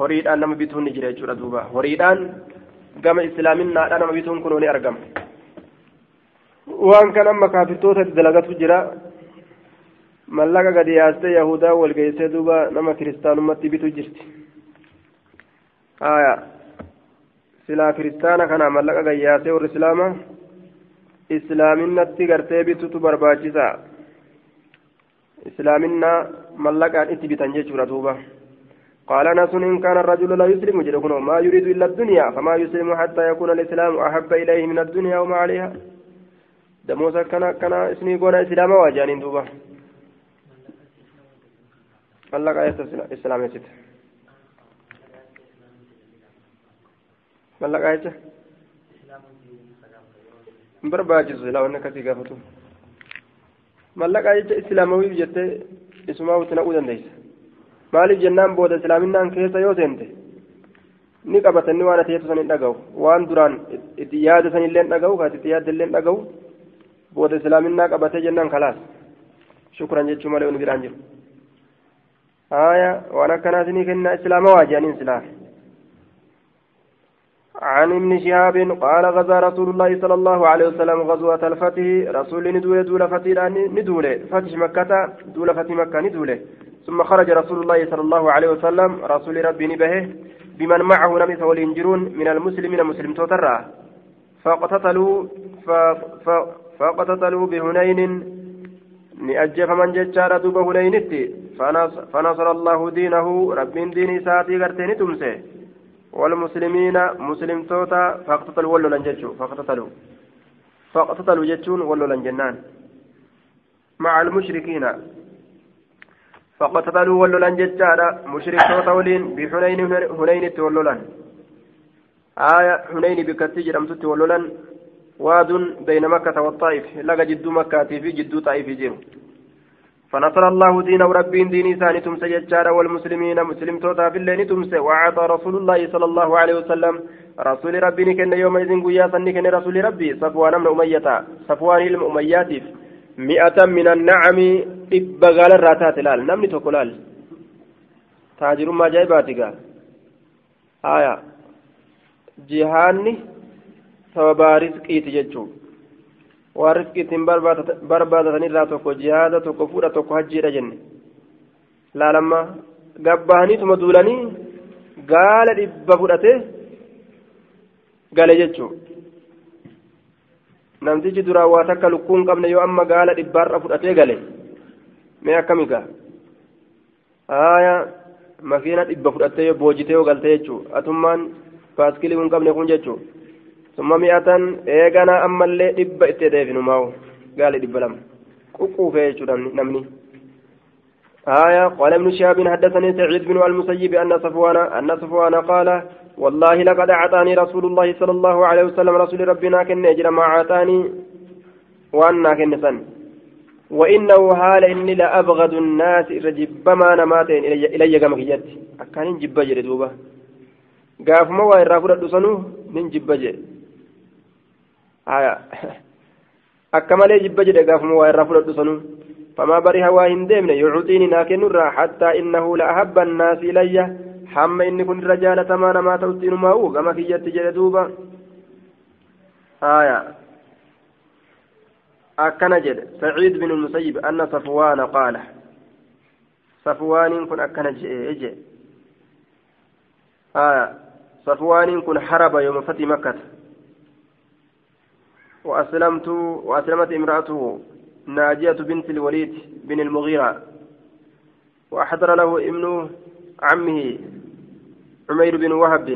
horiidhaan nama bituun ni jira jechuudha duuba horiidhaan gama islaaminaadha nama bituun kunoo ni argama waan kan amma kaafirtoota dalagatu jira mallaqa gadi yaastee yahudaa walgeessee duuba nama kiristaanumatti bitu jirti haya silaa kiristaana kana mallaqa gayyaasee warri islaamaa islaaminatti gartee bitutu barbaachisa islaaminaa mallaqaan itti bitan jechuudha duuba قال ناس إن كان الرجل لا يسلم جلكنا ما يريد إلا الدنيا فما يسلم حتى يكون الإسلام أحب إليه من الدنيا وما عليها دموسا كان كان اسمي قونا إسلام واجانين دوبا الله قال إسلام يسد الله قال barbaachisu silaa wanni akkasii gaafatu mallaqaa jecha islaamawiif jettee isumaa wutti naquu dandeessa maaliif jennaan booda islaaminaan keessa yoo seente ni qabatanni waan ati san hin dhagahu waan duraan itti yaada san illee dhagahu kaati itti yaada illee dhagahu booda islaaminaa qabatee jennaan kalaas. Shukran jechuu malee uni biraan jiru. Waan akkanaati ni kenna islaama waa jedhaniin silaa. عن ابن شهاب قال غزا رسول الله صلى الله عليه وسلم غزوة الفتح رسول ندول دول فتح ندول فتح مكة دول فتح مكة ندول ثم خرج رسول الله صلى الله عليه وسلم رسول ربي نبهه بمن معه نمس والإنجرون من المسلمين مسلم توترا فاقتتلوا فاقتتلوا بهنين. نأجف من ججار دوب هنينتي فنصر الله دينه رب دين ساتي قرتين تمسه. والمسلمين مسلم توتا فاقتتلوا ولو لنججوا فاقتتلوا. فاقتتلوا جتون ولو لنجنان مع المشركين. فقتلوا ولولان ججارا مشركوتا ولين بحنين هنين تولولان آية حنين بكتي جرمتت ولولان واد بين مكة والطائف لقى جد مكة في جد طائف جيرو فنصر الله دينه ربين ديني ثاني تمس ججارا والمسلمين مسلم توتا في الليل تمس وعطى رسول الله صلى الله عليه وسلم رسول ربي كن يومئذ قيا كن رسول ربي صفوان من أمية صفوان المؤميات مئة من النعم taate laal namni tokko laal taajirummaa ajaa'ibaati gaa haya jihaanni sababaa risqiiti jechuu waan risqiitiin barbaadatanirraa tokko jihaada tokko fuudha tokko hajjiidha jenne laalamma gabbahaniituma duulanii gaala dhibba fudhate gale jechuu namtichi duraan waa takka lukkuun qabne yoo amma gaala dhibbaarra fudhatee gale mee akkami gaa haaya makiina dhibba fudhattee boojitee yoo galtee jechuu atummaan baaskilii kun qabne kun jechuu mi'atan eegana ammallee dhibba itti deefinu maawu gaali dhibba lama quqquufee jechuudha namni آية قال ابن شهاب حدثني سعيد بن المسيب أن صفوان أن صفوان قال والله لقد أعطاني رسول الله صلى الله عليه وسلم رسول ربنا كن أجر ما أعطاني وأنا كن سن. وإنه حال إني لأبغض الناس رجبما نماتين إلي كما كجت أكان جب جري قاف ما وين رافر الدسنو من جب جري. آية أكمل جب جري قاف ما وين رافر الدسنو فما بري هوا هندمن يعطيني ناكن حتى إنه لأحب الناس إلي حم إني كن رجال تمان ما توتين ما هو كما كجت جري دوبا آية أكن جد سعيد بن المسيب أن صفوان قال صفوان كن أكن جد آه صفوان كن حرب يوم فتح مكة وأسلمت وأسلمت امرأته ناجية بنت الوليد بن المغيرة. وأحضر له ابن عمه عمير بن وهب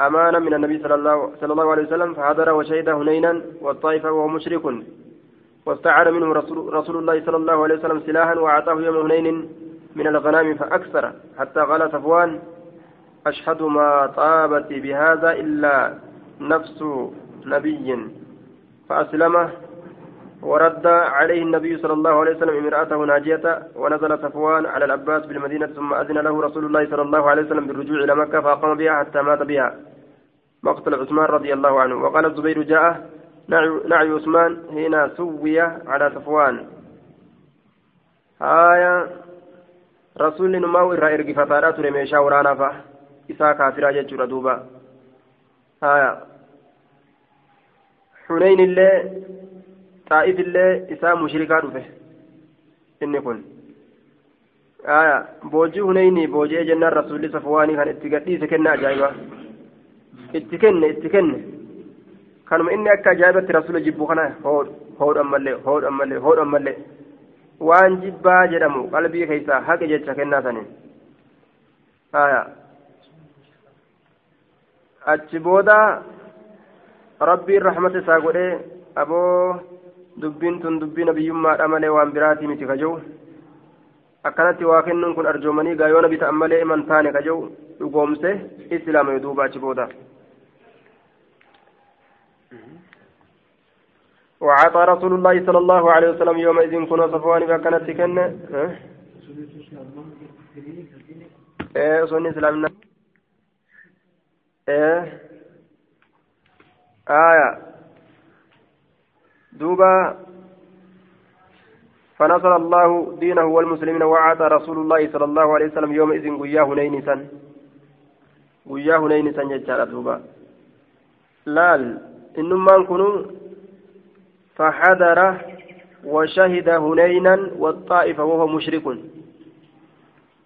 أمانة من النبي صلى الله, صلى الله عليه وسلم فحضر وشهد هنينا والطائفة وهو مشرك. واستعار منه رسول, رسول الله صلى الله عليه وسلم سلاحا وأعطاه يوم هنين من الغنام فأكثر حتى قال صفوان أشهد ما طابت بهذا إلا نفس نبي. فأسلمه ورد عليه النبي صلى الله عليه وسلم امرأته ناجية ونزل صفوان على العباس بالمدينة ثم أذن له رسول الله صلى الله عليه وسلم بالرجوع إلى مكة فأقام بها حتى مات بها. مقتل عثمان رضي الله عنه. وقال الزبير جاء نعي عثمان. هنا سوي على صفوان. آية رسول نماو إرى إرقي فتارات رميشا ورانا فا إسا كافرا جتشورا دوبا. آية حنين الله طائف الله إسا مشركا رفه إني كن آية بوجي هنيني بوجي جنة رسول صفواني كان اتقدي سكنة أجايبا اتكن اتكن kanuma inni akka ajaa'ibatti rasuula jibbu kana hoodhan mallee hoodhan mallee hoodhan mallee waan jibbaa jedhamu qalbii keessaa haqe jecha kennaa saniin achi booda isaa godhee aboo dubbiin tun dubbii nabiyyummaadha malee waan biraatii miti kaja'u akkanatti waa kennuun kun arjoomanii gaayoona bita'an malee iman taane kaja'u dhugoomse islaama duuba achi booda. وعطى رسول الله صلى الله عليه وسلم يومئذ كنا صفوان فكانت كنة إيه سنة إسلامنا إيه آية. دوبا. فنصر الله دينه والمسلمين وعاد رسول الله صلى الله عليه وسلم يومئذ قياه هنينسا قياه هنينسا ججال دوبا. laal innummaan kunu فحضر وشهد هنينا والطائفة وهو مشرك.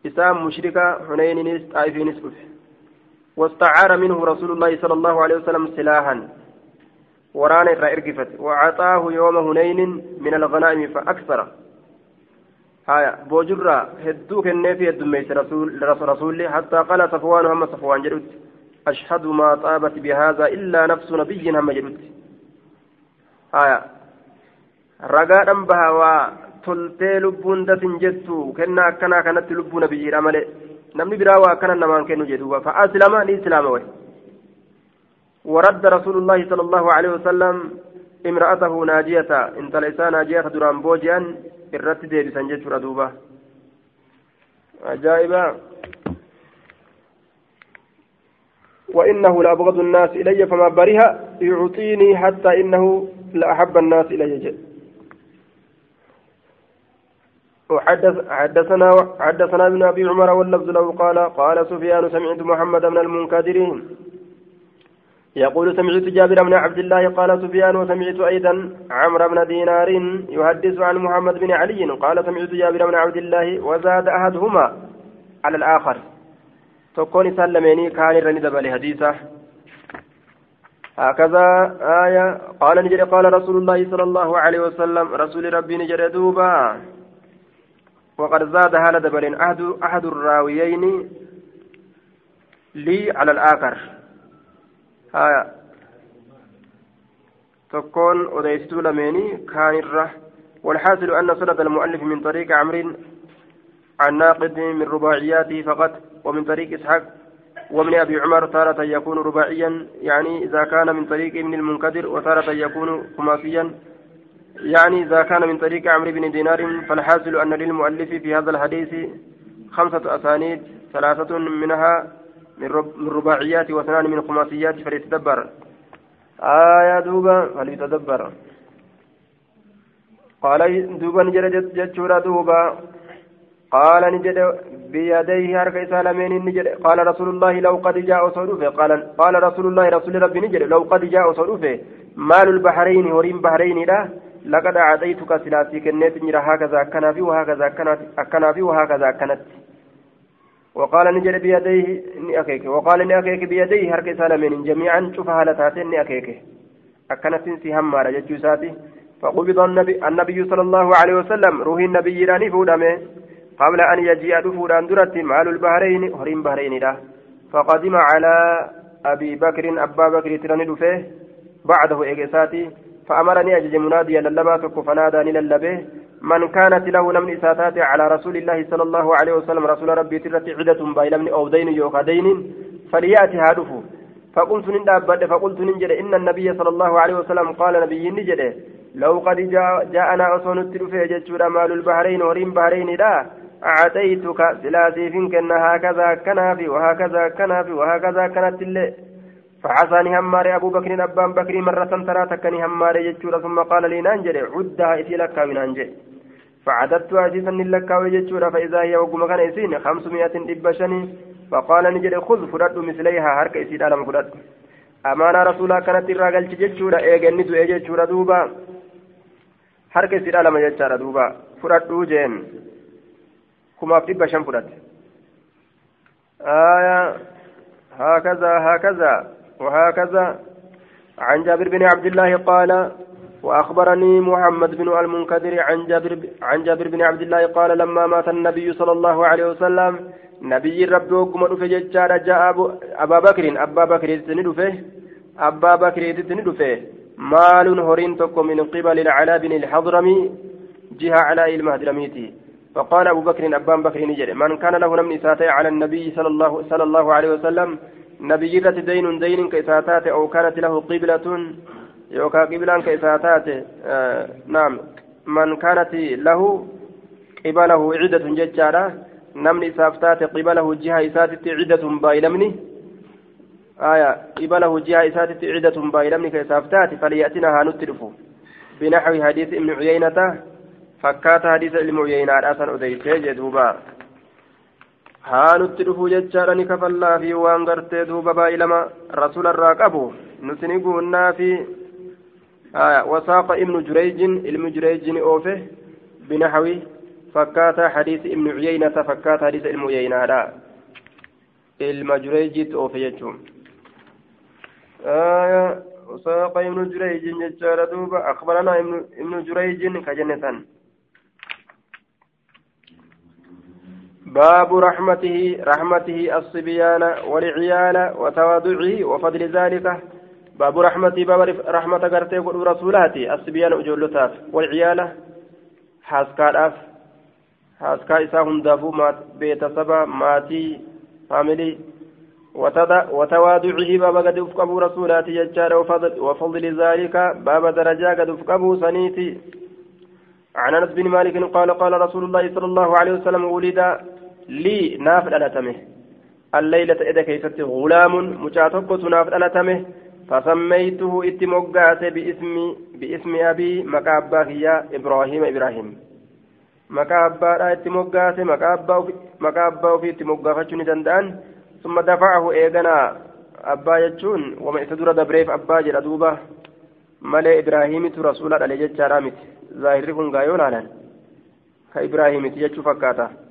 إسام مشركة هنين طائف نسبه واستعار منه رسول الله صلى الله عليه وسلم سلاحا. وران إرقفت. وعطاه يوم هنين من الغنائم فأكثر. هايا بوجرة هدوك النبي الدميس رسول رسول حتى قال صفوان هم صفوان جلد أشهد ما طابت بهذا إلا نفس نبي هم جلت آية رقاء بها وتلتي لبون دسن جتو كنا كنا كانت لبو نبي رمال نمني براوا كان نمان كانوا جدوا. فأسلم الإسلام وي. ورد رسول الله صلى الله عليه وسلم امرأته ناجية انت ليس ناجية دران بوجيان الرت ديبي سنجت ردوبة عجائبة وإنه لأبغض الناس إلي فما برها يعطيني حتى إنه لأحب الناس إلي. جد وحدث حدثنا حدثنا ابن أبي عمر واللفظ له قال قال سفيان سمعت محمد بن المنكدرين يقول سمعت جابر بن عبد الله قال سفيان وسمعت أيضا عمرو بن دينار يحدث عن محمد بن علي قال سمعت جابر بن عبد الله وزاد أحدهما على isaan lameenii kaan irra ni dabale hadiisa. هكذا آية قال نجري قال رسول الله صلى الله عليه وسلم رسول ربي نجري دوبا وقد زاد هذا دبل أحد أحد الراويين لي على الآخر تكون أديستو لميني كان الره والحاصل أن سند المؤلف من طريق عمرو عن ناقد من رباعياته فقط ومن طريق إسحاق ومن أبي عمر تارة يكون رباعيا يعني إذا كان من طريق ابن المنكدر وتارة يكون خماسيا يعني إذا كان من طريق عمرو بن دينار فالحاصل أن للمؤلف في هذا الحديث خمسة أسانيد ثلاثة منها من رباعيات واثنان من خماسيات فليتدبر. آية دوبا فليتدبر. قال دوبا نجر جتشورا دوبا. قال نجد بيديه هرك سالمين نجد. قال رسول الله لو قد جاء صدوفه. قال قال رسول الله رسول ربي نجد. لو قد جاء صدوفه مال البحرين هورين بحرين لا لقد أعطيتك سلاسي كنت نجد. هكذا كنا في وهكذا كانت في وهكذا كانت وقال نجد بيديه أكيك. وقال أكيك بيديه هرك سالمين. جميعا شوف هالتاتين أكيك. أكنت سهم مارا جتشوساتي فقبض النبي, النبي صلى الله عليه وسلم. روح النبي راني فودامه قبل أن يجيء دفوران درت. مال البحرين هرين بحرين له فقدم على أبي بكر أبا بكر ترني دفه بعده إيجاساتي فأمرني أجج مناديا للبا فناداني للبه. من كانت له نمن إساتات على رسول الله صلى الله عليه وسلم رسول ربي ترت عدة بايلمن أو دين يوكا دين فليأتي هادفه فقلت نندابد فقلت ننجد إن النبي صلى الله عليه وسلم قال نبي نجد لو قد جاء جاءنا أصون التلفي مال البحرين ورين بحرين لا أعطيتك سلاسي فينك هكذا كنافي وهكذا كنافي وهكذا كانت اللي. فعصاني هماري أبو بكر أبان بكر مرة ترى تكني هماري يجور ثم قال لي نانجر عدها إتي لك من أنجي فعددت عزيزا لك ويجور فإذا هي وقم كان إسين خمسمائة إبشني فقال نجر خذ فرد مثليها هرك إسيد ألم فرد أمانة رسولا كانت الرجل ججور إيجن ندو إيجور دوبا. هرك إسيد ألم ججار دوبا. فرد جين كما في بشن فرد آية هكذا هكذا. وهكذا. عن جابر بن عبد الله قال وأخبرني محمد بن المنكدر عن جابر عن جابر بن عبد الله قال لما مات النبي صلى الله عليه وسلم نبي ربي وكما دفه جاء أبا بكر أبا بكر تندفه أبا بكر تندفه مال هورين تكو من قبل العلا بن الحضرمي جهة على المهدرميتي. فقال أبو بكر أبان بكر نجري من كان له نمني ساتي على النبي صلى الله, صلى الله عليه وسلم نبي دين دين كإساتات أو كانت له قبلة يوكا قبلة كإساتات آه نعم. من كانت له قبله عدة ججارة نمني سافتات قبله جهة إساتت عدة بايلمني آية إبله جهة إساتة عدة بايلمني كيسافتات فليأتنا هانتلفو بنحو حديث ابن عيينة فكات حديث ابن عيينة أسن أديتي جدوبا. Haanutti dhufuu jechaadha ni kafallaa fi waan gartee duuba baay'ilama rasuula irraa qabu. Nuti ni guunnaa fi wasaaqa ibnu jureyjin ilmi jureyjin oofe binahawi fakkaata hadiisi ibnu cuyeynata fakkaata hadiisa ilmu uyeynaadha ilma jureyjitti oofe jechuun. Wasaaqa ibnu jureyjin jechaadha duuba. Akbaranaa ibnu jureyjin ka jenne باب رحمته رحمته الصبيان والعيال وتواضعه وفضل ذلك. باب رحمته باب رحمة قرتي رسولاتي الصبيان أجولتاف والعيال حاسكاراف حاسكا إسا هندافو مات بيت سبا ماتي فاميلي. وتواضعه باب قد أفقبوا رسولاتي يجار وفضل, وفضل ذلك. باب درجة قد أفقبوا سنيتي. عن أنس بن مالك قال قال رسول الله صلى الله عليه وسلم ولد لي ناف ألتمه الليلة إذا كيست غلام مجاتبة ناف ألتمه فسميته اتمقات باسم بإسم أبي مكابا هي إبراهيم إبراهيم. مكابا اتمقات مكابا مكابا في اتمقافتشني دندان. ثم دفعه إيغنا أبا يجون. وما إتدور دبريف أبا جل مالي إبراهيم رسول الله عليه جارامت ظاهري كن غايون على كإبراهيم تجتشو فكاتا.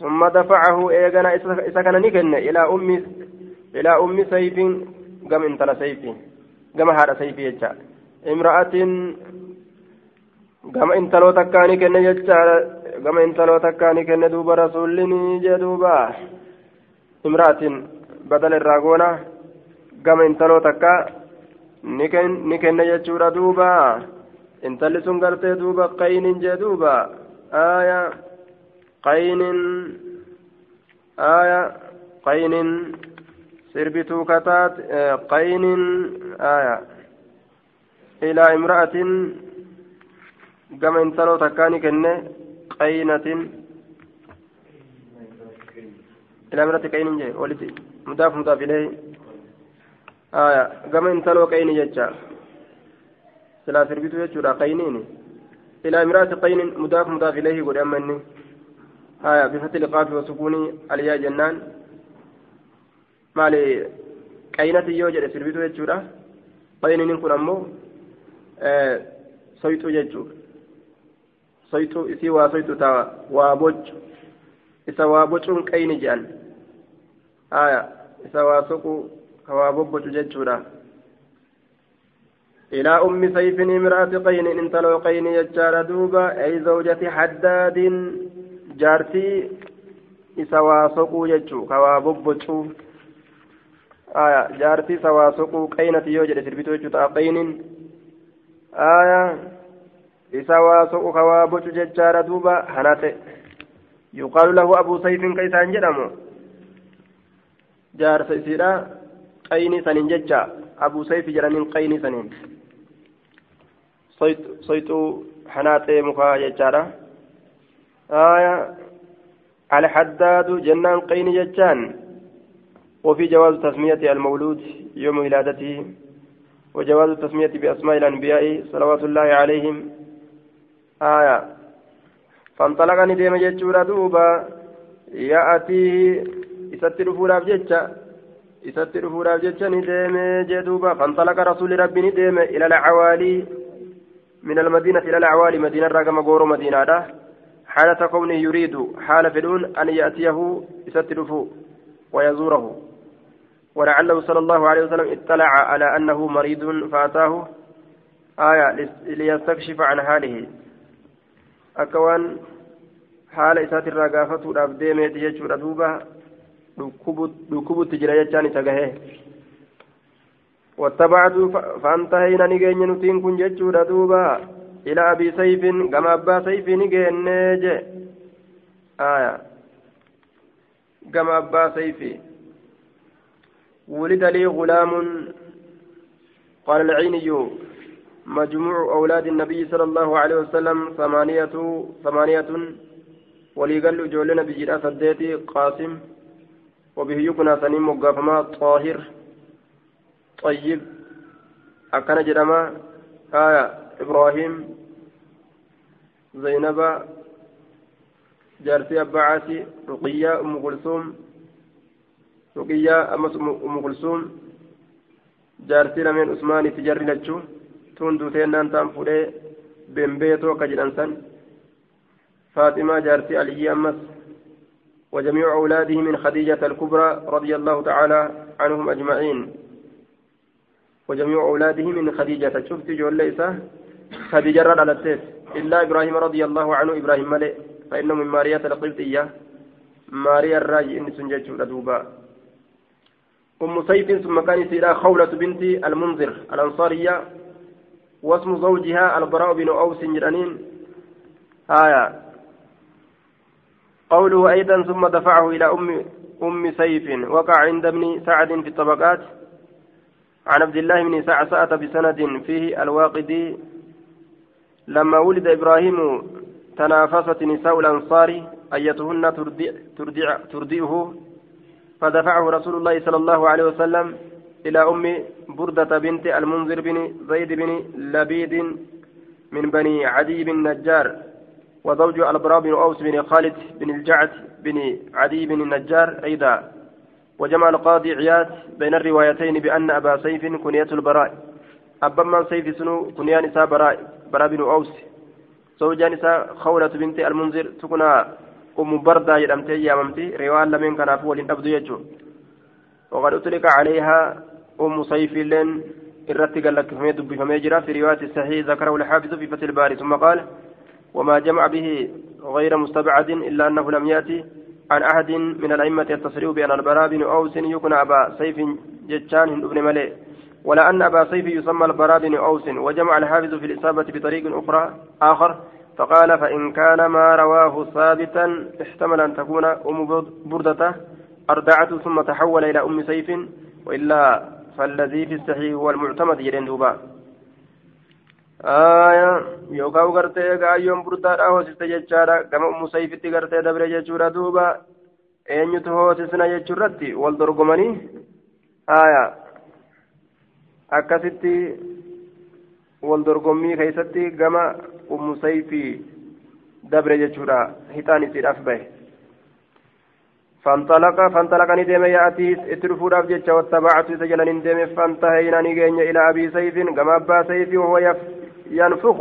ثم دفعه إيغنا إسا كان نكن إلى أم إلى أم سيف قم انتلا سيف قم هذا سيف يجا. امرأة قم انتلو تكاني كن يجا قم انتلو تكاني كن دوب رسولني جدوبا امرأة بدل الراغونة قم انتلو تكا نكن نكن يجورا دوبا. intalli sun gartee duuba qaynin jee duuba aaya qaynin aaya qaynin sirbituu kataat qaynin aaya ilaa imra'atin gama intaloo takkaani kenne qaynatin ilaa imra'ati qaynin jee walitti mudaaf mudaaf ilee aaya gama intaloo qayni jecha silaa sirbitu jechuudha qayniin ilaa imraati qaynin mudaaf mudaaf ilayhi maali qaynati yoo jedhe sirbitu jechuudha qayniniin kun ammoo soyxuu jechuudha soyxuu isii waa soyxu taa waa bocu isa waa bocuun qayni jedhan haya isa waa soqu ka waa bobbocu jechuudha إلى أم سيف امرأة قين إن تلو قين يجار دوبا أي زوجة حداد جارتي إسواسقو يجو كواببتشو آية جارتي سواسقو قينة يوجد سربتو يجو قين آية إسواسقو كوابتشو ججار دوبا هناتي يقال له أبو سيف كيسان جرمو جارت إسيرا قيني سنين ججا أبو سيف جرمين قيني سنين soyxuu hanaatee mukaa jechaadha. آية الحداد جنان قين جتان. وفي جواز تسمية المولود يوم ولادته وجواز التسمية بأسماء الأنبياء صلوات الله عليهم. آية. فانطلق نديم جتشورا دوبا يأتيه إستر فوراف جتشا إستر فوراف جتشا نديم جدوبا. فانطلق رسول ربي نديم إلى العوالي من المدينة إلى الأعوال مدينة رقم غورو مدينة حالة كونه يريد حال فدون أن يأتيه يستلفه ويزوره. ولعله صلى الله عليه وسلم اطلع على أنه مريض فأتاه آية ليستكشف عن حاله. أكوان حال إسات الرقافة الأبديمة يجور دوبة. dhukkubutti jira jechaan isa gahee واتبعت فأنتهينا نجين نتين كن جتشورا دوبا إلى أبي سيف كما أبا سيف نيجي آية. كما أبا سيف. ولد لي غلام. قال العيني مجموع أولاد النبي صلى الله عليه وسلم ثمانية ثمانية. ولي قال جولنا بجرا سديتي قاسم. وبه يكون سنين مقافما طاهر. طيب. أكن جرما. آية. إبراهيم زينب جارتي أبا عاسي رقية أم كلثوم رقية أمس أم كلثوم جارتي لمن عثمان تجري لجو تندو تينان تام فوري بمبيتو كجلانسان فاطمة جارتي علي أمس وجميع أولاده من خديجة الكبرى رضي الله تعالى عنهم أجمعين. وجميع أولاده من خديجة شفت جول ليس خديجة التيس إلا إبراهيم رضي الله عنه إبراهيم ملئ. فإنه من مارية القبطية ماريا الراجي إن سنجت دوبا. أم سيف ثم كان سيرا خولة بنت المنذر الأنصارية واسم زوجها البراء بن أوس جرانين. آية. قوله أيضا ثم دفعه إلى أم أم سيف وقع عند ابن سعد في الطبقات. عن عبد الله بن سعسعة بسند فيه الواقدي لما ولد إبراهيم تنافست نساء الأنصار أيتهن ترضع ترضع ترضئه فدفعه رسول الله صلى الله عليه وسلم إلى أم بردة بنت المنذر بن زيد بن لبيد من بني عدي بن نجار وزوج البراء بن أوس بن خالد بن الجعد بن عدي بن النجار أيضا. وجمع القاضي عياد بين الروايتين بأن أبا سيف كنية البراء. أبا من سيف سنو كنيان براء. براء بن أوس. زوجة نساء خولة بنت المنذر تكون أم بردة يدمتي ياممتي روان لمن كان أفول أبدو يجو. وقد أطلق عليها أم سيف لين الرتق لك فمي جرا. في رواية الصحيح ذكره الحافظ في فتح الباري. ثم قال وما جمع به غير مستبعد إلا أنه لم يأتي عن أحد من الأئمة يتصرف بأن البراء بن أوس يكون أبا سيف جتان ابن ملئ ولا أن أبا سيف يسمى البراء بن أوس وجمع الحافظ في الإصابة بطريق أخرى آخر فقال فإن كان ما رواه ثابتا احتمل أن تكون أم بردة أردعته ثم تحول إلى أم سيف وإلا فالذي في الصحيح هو المعتمد يدين دوبا. آية يوكاو غرتي غايوم بردار هوسيست جچارا كما أم سيفتي غرتي دبر جچورا دوبا eenyutu hoosisna jechuurratti wal dorgomanii haya akkasitti wal dorgommii keessatti gama ummu sayfii dabre jechuudha hixaan isiidhaaf bahe فانطلق فانطلق ندم يأتي اترفوا راب جتشا واتبعت سجلا ندم فانتهينا نجين إلى أبي سيف كما أبا سيف وهو ينفخ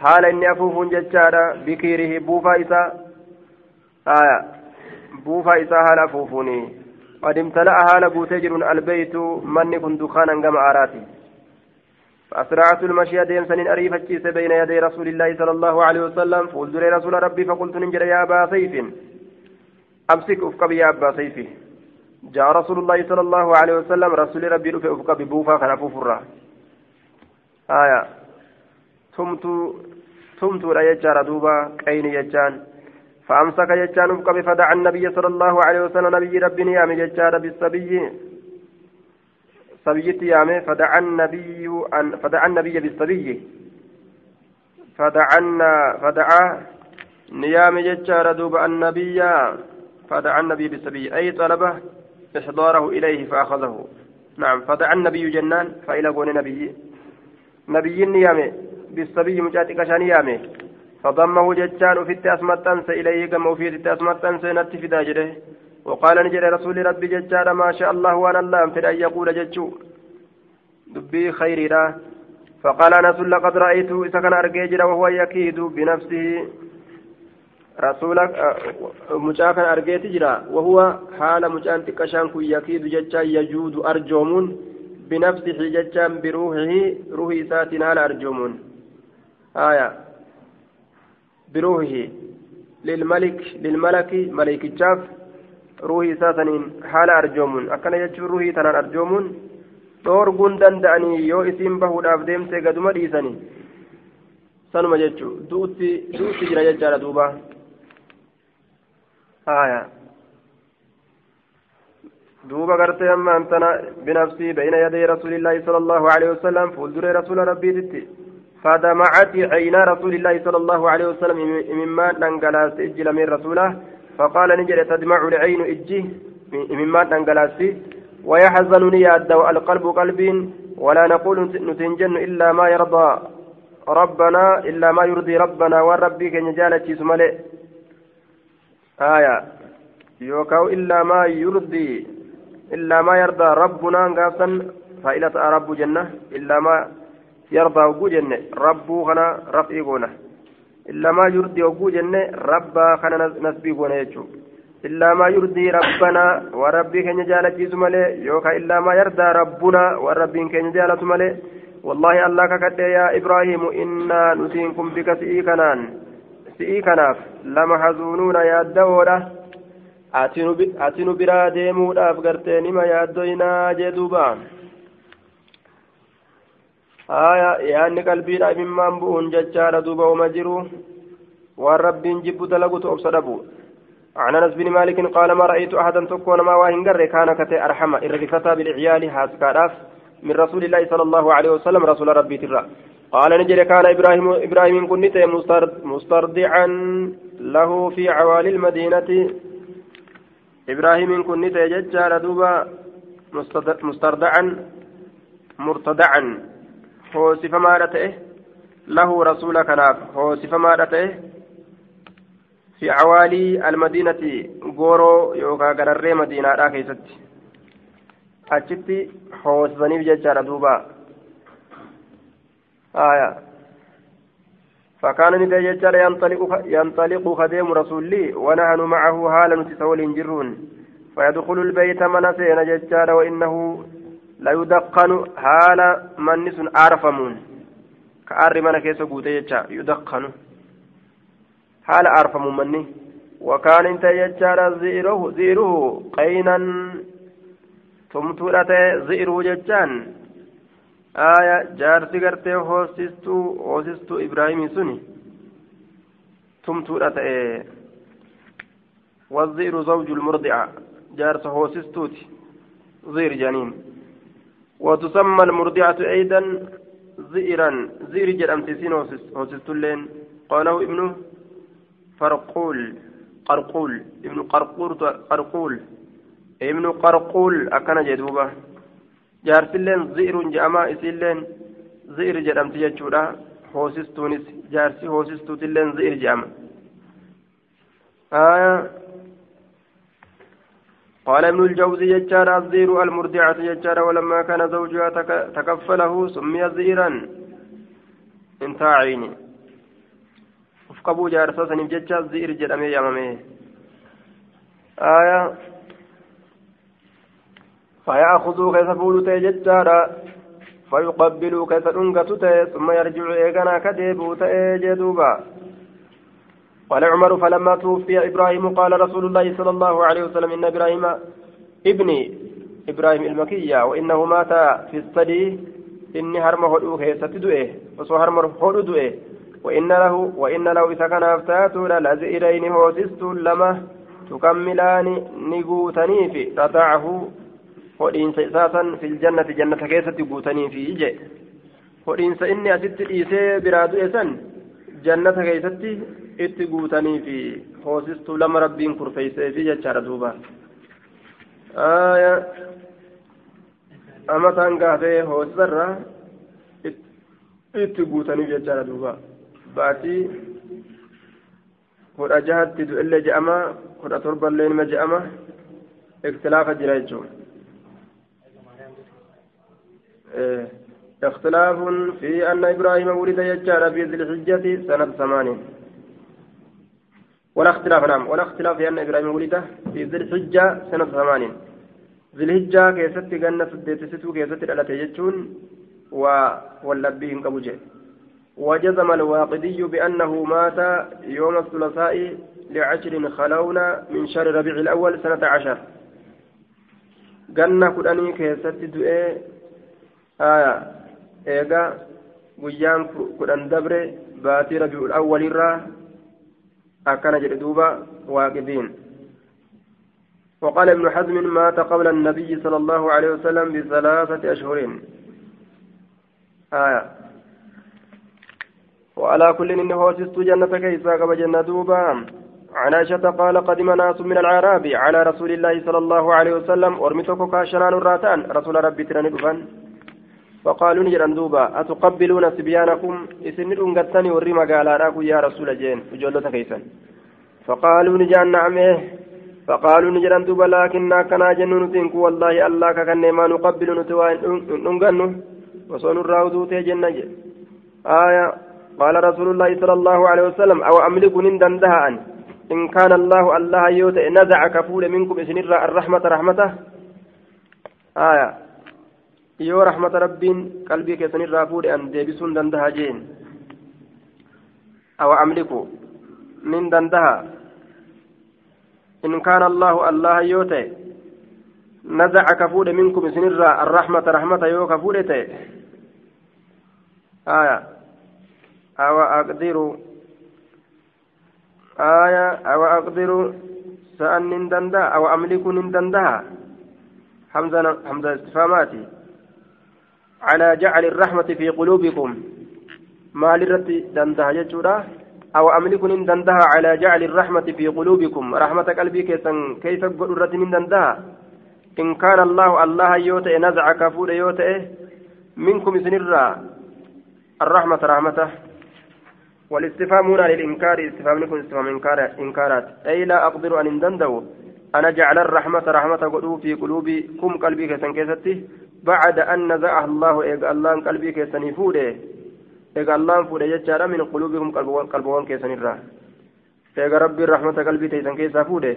حال إني أفوف جتشا بكيره بوفا إسا آية بوفا إسا حال أفوفني قد امتلأ حال بوتجر البيت من كن دخانا كما أراتي فأسرعت المشي ديم سنين أريفة بين يدي رسول الله صلى الله عليه وسلم فقلت رسول ربي فقلت ننجر يا أبا سيف. أمسك أفك يا أبا سيفي جاء رسول الله صلى الله عليه وسلم رسول ربي رفع أفك ببوفا كان ففرة آية. ثمت لا يجار دوبا كين يجان. فأمسك يجان أفك فدعا النبي صلى الله عليه وسلم نبي ربي نيام يجار بالسبي سبيت يامي فدعا النبي أن فدعا النبي بالسبي. فدعا فدعا نيام يجار دوبا النبي فدعا النبي بالسبي. أي طلبة إحضاره إليه فأخذه. نعم فدعا النبي جنان فإلى قول نبي. نبي نيامي بالسبي مجاتك شان يامي فضمه جتان في التأسمتنس إليه كما في التأسمتنس نتفي داجره وقال نجري رسول ربي جتان ما شاء الله وأنا الله أمتر أن يقول جتشو دبي خيري فقال أنس لقد رأيته إذا كان أرجيجر وهو يكيد بنفسه. rasuula mucaa kana argeeti jira wahuwa haala mucaan xiqqashaan kun yakiidu jechaan yajuudu arjoomuun binafsihi jechaan biruuhihi ruuhi isaatiin arjoomuun haya biruuhihi lilmalik lilmalaki maleekichaaf ruuhi isaa saniin haala arjoomuun akkana jechuun ruuhii tanaan arjoomuun dhoorguun danda'anii yoo isiin bahuudhaaf deemtee gaduma dhiisanii sanuma jechuu du'utti jira jechaadha duuba آية دوبا قرتي أما أنتنا بنفسي بين يدي رسول الله صلى الله عليه وسلم فولدر رسول ربي دتي فدمعت عين رسول الله صلى الله عليه وسلم مما ننقلاس إجل من رسوله فقال نجل تدمع العين إجي مما ننقلاس ويحزن يادو القلب قلب ولا نقول نتنجن إلا ما يرضى ربنا إلا ما يرضي ربنا والربي كن جالتي سمالي آية. يوكاو إلا ما يرضي إلا ما يرضى ربنا قاسا فإلة رب جنة إلا ما yarbaa hogguu jenne rabbuu kana raf'ii goona. Illaa maa yurdii hogguu jenne rabbaa kana nasbii goona jechuudha illaa maa yurdii rabbanaa waan rabbii keenya jaalachiisu malee yookaan illaa maa yardaa rabbunaa waan rabbiin keenya jaalatu malee wallaahi allah kakadhee yaa ibraahimu innaa nutiin kun bika si'ii kanaan si'ii kanaaf lama hazuunuuna yaaddawoodha. Ati nu biraa deemuudhaaf gartee nima yaaddoinaa jee duubaa qalbiidhaaf himmaan bu'uun jechaadha duuba uma jiru. Waan rabbiin jibbu dalagutu obsa dhabu. عن انس بن مالك قال ما رايت احدا تكون ما واهن كان كتي ارحم الرفتا بالعيال هاسكاراف من رسول الله صلى الله عليه وسلم رسول ربي ترى قال نجري كان إبراهيم إبراهيم كنت مسترضعا له في عوالي المدينة إبراهيم كن نتا ججال دوبا مستردعا مرتدعا رسول كناف هو صفة ما في عوالي المدينة غورو يوكا غرري مدينة لا كيست أجتي هو صفنيف ججال دوبا آية فكان ندى يجعل ينطلق ينطلق خديم رسولي ونحن معه هالا نتسول جرون فيدخل البيت من سين ججال وإنه لا يدقن هالا منس أرفمون كأر من كيس يدقن هالا أرفمون مني وكان انت يجعل زئره زئره قينا tumtuudhate zi'iruu jechaan aya jaarsi gartee hoosistuu hoosistuu ibraahimii suni tumtuudha ta'e والذئر زوج المرضعة جارس هوسستوتي زير جنين وتسمى المرضعة أيضا زئرا زئر جرم تسين هوسستولين قاله ابن فرقول قرقول ابن قرقول قرقول ابن قرقول أكن جدوبة jaarsilleen zi'iruun je'amaa isiilleen zi'ir jedhamti jechuudha hoosistuunis jaarsi hoosistuutilleen zi'ir je'ama قال ابن الجوزي يجار الزير المرضعة يجار ولما كان زوجها تكفله سمي زيرا. انتهى عيني jaarsaa saniif jecha zi'ir jedhamee yaamame aya فيأخذوا كيف فولوا تيجتارا فيقبلوا كيف أنقتوا ثم يرجع إيقنا كديبوا تيجدوبا. قال عمر فلما توفي إبراهيم قال رسول الله صلى الله عليه وسلم إن إبراهيم ابني إبراهيم المكية وإنه مات في الصدي إني هرم هدوه ستدوئه وصو هرم هدوه وإن له وإن له إذا كان أفتاته لزئرين هوسست لما تكملان نقوتني في رضعه hodhiinsa isaasan fil jannati jannata keessatti guutanii fi ije hodhiinsa inni asitti dhiisee biraa du'e san jannata keessatti itti guutanii fi hoosistuu lama rabbiin kurfeessee fi jechaadha duuba amataan gaafee hoosisarra itti guutaniif jechaadha duuba baatii kudha jahatti du'ellee je'ama kudha torballee nima je'ama iktilaafa jira jechuudha اختلاف في أن إبراهيم ولد يجار في ذي الحجة سنة ثمان ولا اختلاف نعم. ولا اختلاف أن إبراهيم ولد في ذي الحجة سنة ثمان ذي الحجة كيست جنة ستو كيست على تجتون واللبيهم كبوجه. وجزم الواقدي بأنه مات يوم الثلاثاء لعشر خلون من شهر ربيع الأول سنة عشر. جنة كدني كيست دؤي aya eega guyyaan kudhan dabre baatii rabiul awwalirraa akkana jedhe duuba waaqidiin وقال ابن حزم مات قبل النبي صلى الله عليه وسلم بثلاثة أشهر. آية. وعلى كل إنه وسست جنة كيسا قبل جنة دوبا. عن عائشة قال قدم ناس من العرب على رسول الله صلى الله عليه وسلم. ورمتك كاشنان الراتان. رسول ربي تراني فقالوا نجران دوبا أتقبلون صبيانكم؟ إسن أنقتني وري مقالا يا رسول جين وجولة كيسا فقالوا نجان نعم إيه؟ فقالوا نجران دوبا لكن كنا جنون تنكو والله الله ككن ما نقبل نتوان ننقنو وصون الراودو تيجن آية قال رسول الله صلى الله عليه وسلم أو أملك نندندها أن إن كان الله الله يوت نزع كفول منكم إسن الرحمة رحمته. آية yoo rahmata rabbiin qalbii keessanirraa fuudhe an deebisuun dandaha jeen awa amliku nin dandaha in kaana allahu allaha yoo ta'e nazaca ka fuudhe minkum isinirraa arrahmata rahmata yoo ka fuudhe ta'e aya awa aqdiru aya awa aqdiru sa'an nin dandaha awa amliku nin dandaha hamza hamza istifamaati على جعل الرحمة في قلوبكم. ما لرت دندها جتورا؟ أو أملك إن دندها على جعل الرحمة في قلوبكم؟ رحمة قلبي كيف قل رت من دندها؟ إن كان الله الله يوتئ نزع كفور يوتئ. منكم سنرا. الرحمة رحمته والاستفهام هنا للإنكار استفهام لكم استفهام إنكار إنكارات. أي لا أقدر أن اندندو أنا جعل الرحمة رحمة قلوب في قلوبكم قلبي كسن كيستي؟ بعد أن نزعه الله الله قلبي كيسني فوده الله فوده يجارة من قلوبكم قلبوان كيسني الرا إيقا ربي الرحمة قلبي تيسن كيسا فوده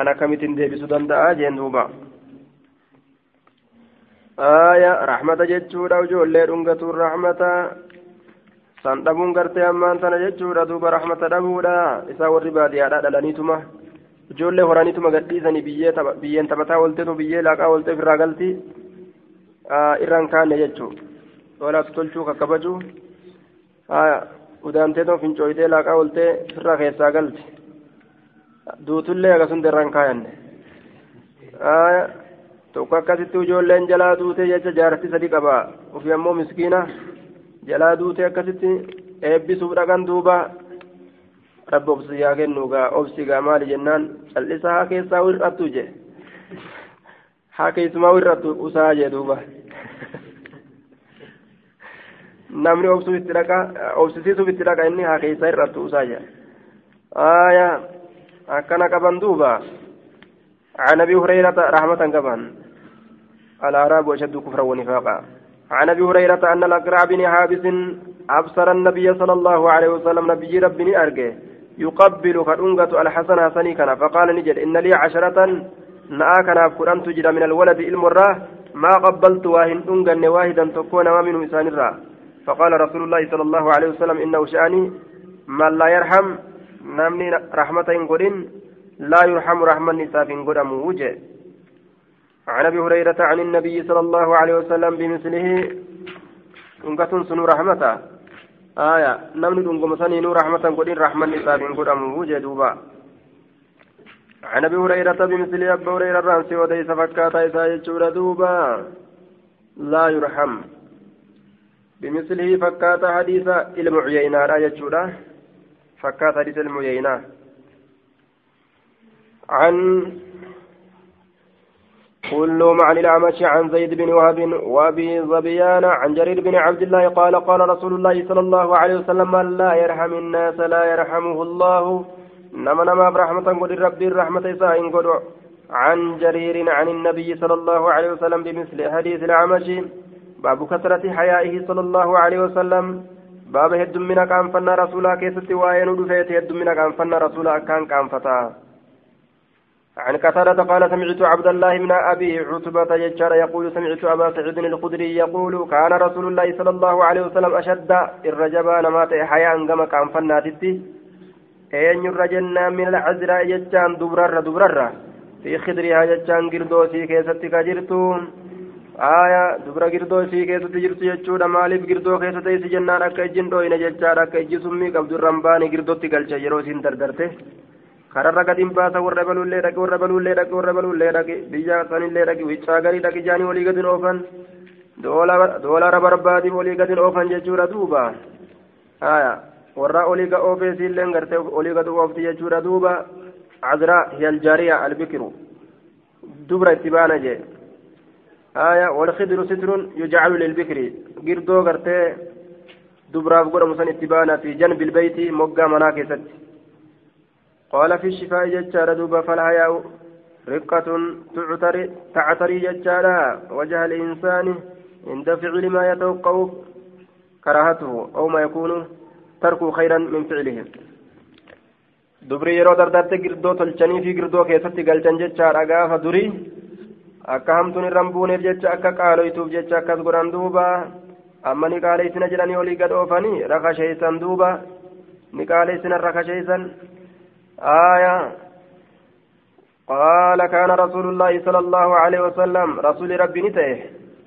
أنا كمتين دي بسودان دا جين دوبا آية رحمة جتشورا وجولي رنغة الرحمة san dhabuun gartee ammaan tana jechuudha duuba rahmata dhabuudha isaa warri baadiyyaadhaa dhalaniituma ijoollee horaniituma gadhiisanii biyyeen taphataa oolteetu biyyee laaqaa ooltee ofirraa galti irraan kaanne jechuun walaas tolchuu kakkabajuu udaantee too fincooyitee laaqaa oltee firra keessaa galti duutullee akkasuma irraan kaayanne tokko akkasitti ijoolleen jalaa duutee jecha jaartii sadi qaba ofii ammoo miskiina jalaa duutee akkasitti eebbisuuf dhaqan duuba rabbi obsi kennuugaa obsi maali jennaan callisaa haa keessaa wirrattu je haa keessumaa wirrattu usaa jee duuba. namni obsuu itti dhaqa obsisiisuuf itti dhaqa inni haa keessa irrattu usaa jira. آية أكن كبن دوبا عن أبي هريرة رحمة كبن الأعراب أشد كفرا ونفاقا عن أبي هريرة أن الأقرع بن حابس أبصر النبي صلى الله عليه وسلم نبي ربني أرجه يقبل كالأنقة الحسن حسني كان فقال نجد إن لي عشرة نآكنا فكران تجد من الولد المراه ما قبلت واهن أنقن واحدا تكون ما منه إنسان الراه فقال رسول الله صلى الله عليه وسلم إنه شأني من لا يرحم نمني رحمة قدن لا يرحم رحمة نساء قدم وجه. عن أبي هريرة عن النبي صلى الله عليه وسلم بمثله انقة سنو رحمته آية نمني دنقم سنين رحمة قدن رحمة نساء قدم وجه دوبا. عن أبي هريرة بمثل أبي هريرة رأسي وديس فكاتا إسا دوبا. لا يرحم. بمثله فكات حديث المعيينة لا يجودا فكات حديث المعيينة. عن كلهم عن الأعمش عن زيد بن وهب وأبي ظبيان عن جرير بن عبد الله قال قال رسول الله صلى الله عليه وسلم من لا يرحم الناس لا يرحمه الله. نما نما برحمة قد ربي الرحمة سائن عن جرير عن النبي صلى الله عليه وسلم بمثل حديث الأعمش باب كثرة حيائه صلى الله عليه وسلم باب هد من كان فنا رسولا كيست وين دفيت هد من كان فنا رسولا كان كان فتا عن كثرة قال سمعت عبد الله بن أبي عتبة يجار يقول سمعت أبا سعيد الخدري يقول كان رسول الله صلى الله عليه وسلم أشد الرجبان مات حياء كما كان فنا تتي أين الرجلنا من العزراء يجان دبرر دبرر في خدرها يجان قردوسي كيست كجرتون aayaa dubra girdoo isii keessatti jirtu jechuudha maaliif girdoo keessa teessi jennaan akka ijjiin dhooyina jechaadha akka ijji summii qabdu irraan baane girdootti galcha yeroo isiin dardarte kararra gadiin baasa warra baluullee dhaqe warra baluullee dhaqe warra baluullee dhaqe biyya sanillee dhaqe wiccaa garii dhaqe jaanii olii gadin oofan doolara barbaadiif olii gadin oofan jechuudha duuba aayaa warra olii ga oofee siilleen gartee olii gad oofti jechuudha duuba عذراء هي الجارية البكر دبرة تبانا جي آية والخضر ستر يجعل للبكر قردو قرتي دبراف قرى مسن اتبانا في جنب البيت مقا مناكست قال في الشفاء ججار دوبا فالحياء رقة تعتري تعتري ججارا وجه الإنسان عند فعل ما يتوقع كراهته أو ما يكون تركه خيرا من فعله dubri yeroo dardarte girdoo tolchanii fi girdoo keessatti galchan jechaadha gaafa durii akka hamtuun irraan buuneef jecha akka qaaloytuuf jecha akkas godhan duuba amma ni qaaleessina jedhanii olii gad oofanii rakasheessan duuba ni qaaleessina rakasheessan آية قال كان رسول الله صلى الله عليه وسلم رسول ربي نتئه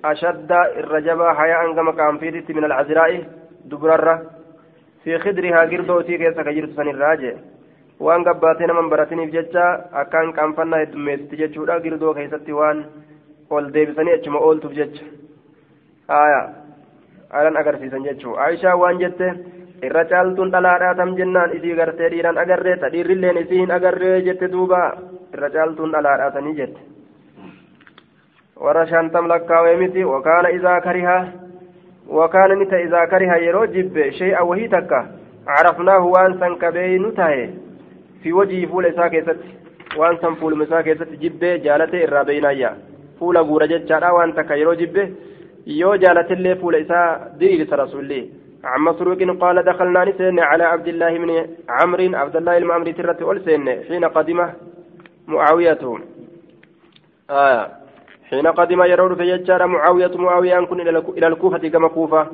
أشد الرجبة حياء كما كان في من العذراء دبررة في خدرها قردوتي كيسا كجرت سن الراجع waan gabbaatee naman barataniif jecha akkaan qaanfannaa heddummeessiti jechuudha girdoo keessatti waan ol deebisanii achuma ooltuuf jecha haaya haalan agarsiisan jechuu aishaa waan jette irra caaltuun dhalaadhaa tam jennaan isii gartee dhiiraan agarree ta dhiirrilleen isii hin agarree jette duuba irra caaltuun dhalaadhaa tanii jette warra shantam lakkaawee miti wakaana isaa karihaa ni ta isaa karihaa yeroo jibbe shay'a wahii takka عرفناه وان سن كبين تهي في وجهه فول إساء كيست وان سن فول مساء جبه جالته الرابينايا فول غورة جتشارا وان تكيرو جبه يو جالت اللي فول إساء دير رسول عن مسروق قال دخلنا نسين على عبد الله من عمرو عبد الله المعمري ترة ألسين حين قدمه معاوية. آه. حين قدم يرون في يجار معاوية معاوية أن كن إلى الكوفة كما كوفة.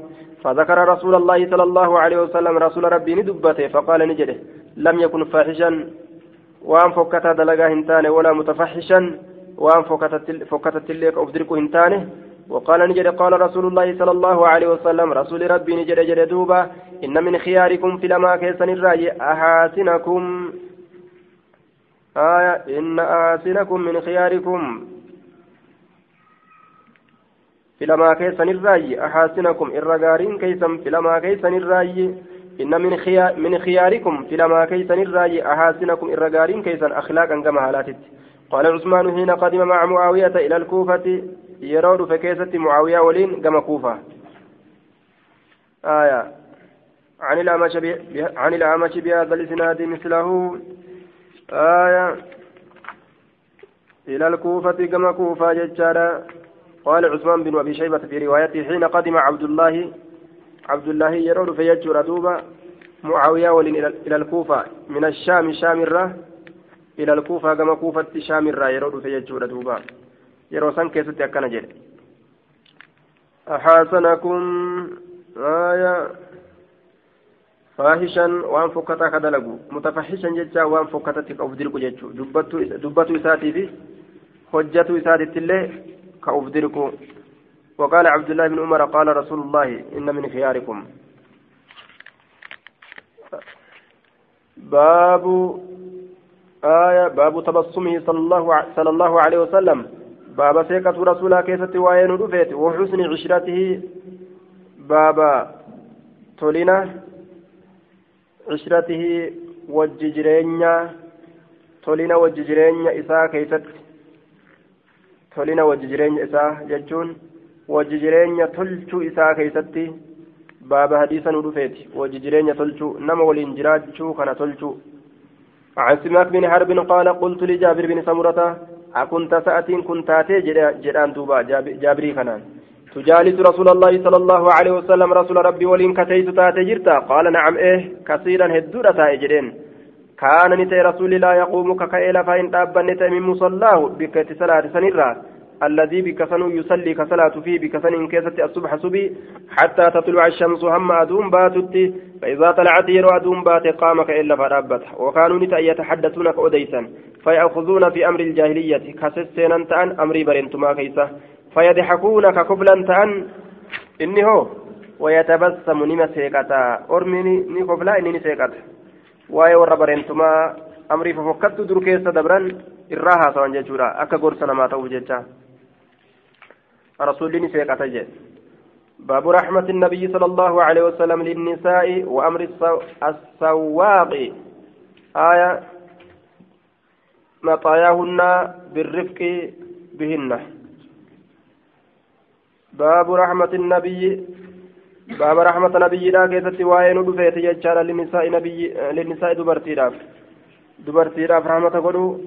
فذكر رسول الله صلى الله عليه وسلم رسول ربي ندبته فقال نجده لم يكن فاحشا. وأن فكت دلقا هنتانه ولا متفحشا. وأن فكت تلك أفدرك هنتانه. وقال نجد قال رسول الله صلى الله عليه وسلم رسول ربي نجد جد دوبا إن من خياركم في لما كيسن الرأي أحاسنكم. آية إن أحاسنكم من خياركم. الرأي أحاسنكم إرغارين كيسن في لما كيسن الرأي إن من خيار من خياركم في لما كيسن الراي أحاسنكم الرجارين كيسن أخلاقا كما هالاتت قال عثمان حين قدم مع معاوية إلى الكوفة يرود فكيسة معاوية ولين كما كوفة آية عن الأعمش عن الأعمش بهذا الإسناد مثله آية إلى الكوفة كما كوفة ججارا قال عثمان بن أبي شيبة في روايته حين قدم عبد الله عبد الله يرون في يجور دوبا معاوية ولين إلى الكوفة. من الشام شام الره إلى الكوفة كما كوفة شام الره يرون في يجور دوبا san keessatti akkana jedhe أحاسنكم آية فاحشا وأن فكتا كدلقوا متفحشا جتا وأن فكتا كأفدركوا جتشو دبتو إساتي في حجتو إساتي تلي كأفدركوا وقال عبد الله بن عمر قال رسول الله إن من خياركم. باب آية باب تبصمه صلى الله صلى الله عليه وسلم. باب سيكة رسولا كيسة وين رفيت وحسن عشرته. باب تولينا عشرته. وججرينيا تولينا وججرينيا إساء كيست تولينا وججرينيا إساء ججون wajji jireenya tolchuu isaa keessatti baaba hadiisa nu dhufeeti. Wajji jireenya tolchuu nama waliin jiraachuu kana tolchuu. عن سماك بن حرب قال قلت لجابر بن سمرة أكنت سأتين كنت تاتي جدان دوبا جابري كنان تجالس رسول الله صلى الله عليه وسلم رسول ربي ولين كتيت تاتي قال نعم إيه كثيرا هدورة تاجرين كان نتي رسول لا يقوم ككيل فإن تابا نتي من مصلاه بكت صلاة سنرا الذي بكسن يصلي كصلاة فيه بكسن كيسة الصبح صبي حتى تطلع الشمس هم أدوم باتت. فإذا طلعت يرو أدوم بات قام كإلا فربت وكانوا نتا يتحدثون كأديسا فيأخذون في أمر الجاهلية. كسسينا تأن أمري برنتما كيسة فيضحكون ككفلا تأن. إني هو. ويتبسم نما سيكتا أرمني نكفلا إني سيكتا waa'ee warra bareentumaa amrii fofokkattu dur keessa dabran irraa haasawan jechuudha akka gorsa namaa ta'uuf jecha rasuulli ni seeqata jedhe باب رحمة النبي صلى الله عليه وسلم للنساء وأمر السواق آية مطاياهن بالرفق بهن باب رحمة النبي باب رحمة نبي لا كيست وين دفيت يجعل للنساء نبي للنساء دبرتي راف دبرتي راف رحمة قدو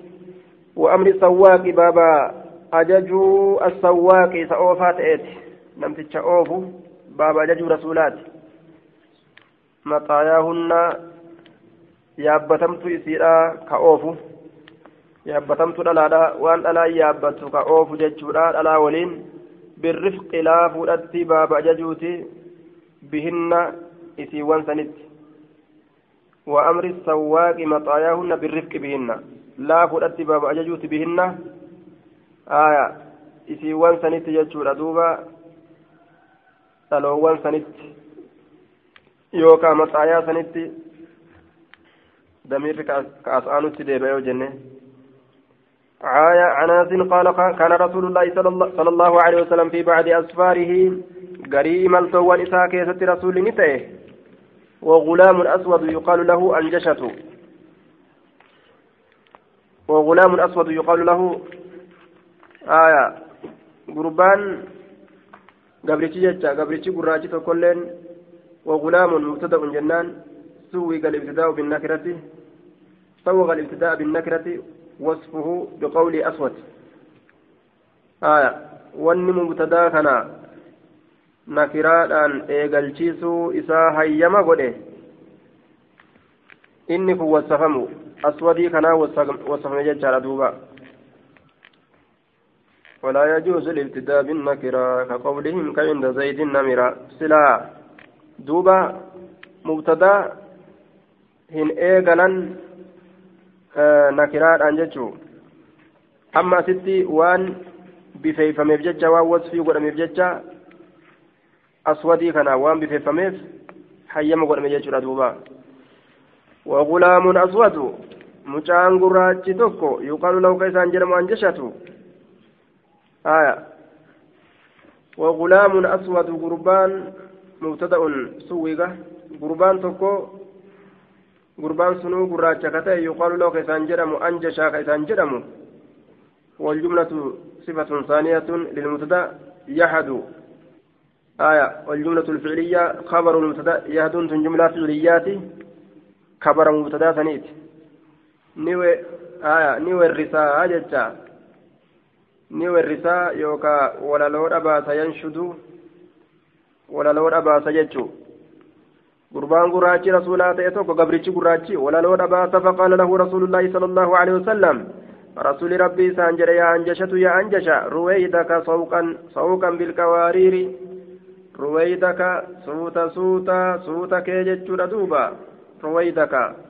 وأمر السواق بابا أججوا السواق سأوفات إيت نمتش أوفو بابا أججوا رسولات مطاياهن yaabbatamtu isiidha ka oofu yaabbatamtu dhalaadha waan dhalaa yaabbattu ka oofu jechuudha dhalaa waliin birrifqi laafuudhatti baaba ajajuuti bihinna isiiwwan sanitti wa amri sawwaaqi maxaayaahunna birrifqi bihinna laafuudhatti baaba ajajuuti bihinna aya isiiwwan sanitti jechuudha duuba dhaloowwan sanitti yookaan maxaayaa sanitti كأسانوت ديبا جنة عاية عن أنس قال كان رسول الله صلى الله عليه وسلم في بعد أسفاره قريم التوان إساء كيسة رسول نتئه وغلام أسود يقال له أنجشة. وغلام أسود يقال له آية. قربان. قبرتي جتا قبرتي قراجي تقولين. وغلام مبتدأ جنان. سوق الابتداء بالنكرة. سوغ الابتداء بالنكرة. وصفه بقول أسود. آية. wanni mubtadaa kana nakiraadhaan eegalchiisuu isaa hayyama godhe inni kun wasafamu aswadii kanaa wasafame jechaadha duuba ولا يجوز الابتداء بالنكرة كقولهم كعند زيد النمرة سلا دوبا مبتدا hin eegalan nakiraadhaan jechuu amma asitti waan bifeeyfameef jecha waan wasfii godhameef jecha bifeeffameef hayyama godhame jechuudha duuba wagulaamun aswadu mucaan gurraachi tokko yuqaalu lahu ka isaan jedhamu anjashatu aya wagulaamun aswadu gurbaan mubtada'un suwiga gurbaan tokko gurbaan sunuu gurraacha ka ta'e yuqaalu lahu ka isaan jedhamu anjashaa ka isaan jedhamu والجملة صفة ثانية للمبتدا يحد آية والجملة الفعلية خبر المبتدا يهد جملة فعليات خبر مبتدا ثانيت نوى آية نوى الرساء جتا نوى الرساء يوكا ولا لو أباس ينشد ولا لو أباس يجو gurbaan gurraachi rasuulaa ta'e tokko gabrichi gurraachi walaloo dhabaasa faqaala lahu rasuulullaahi sala allahu alehi wasalam rasuuli rabbii isaan jedhe yaa anjashatu yaa anjasha ruweydaka sawqan sawqan bilkawaariiri ruweydaka suuta suuta suuta kee jechuudha duuba. Ruweydaka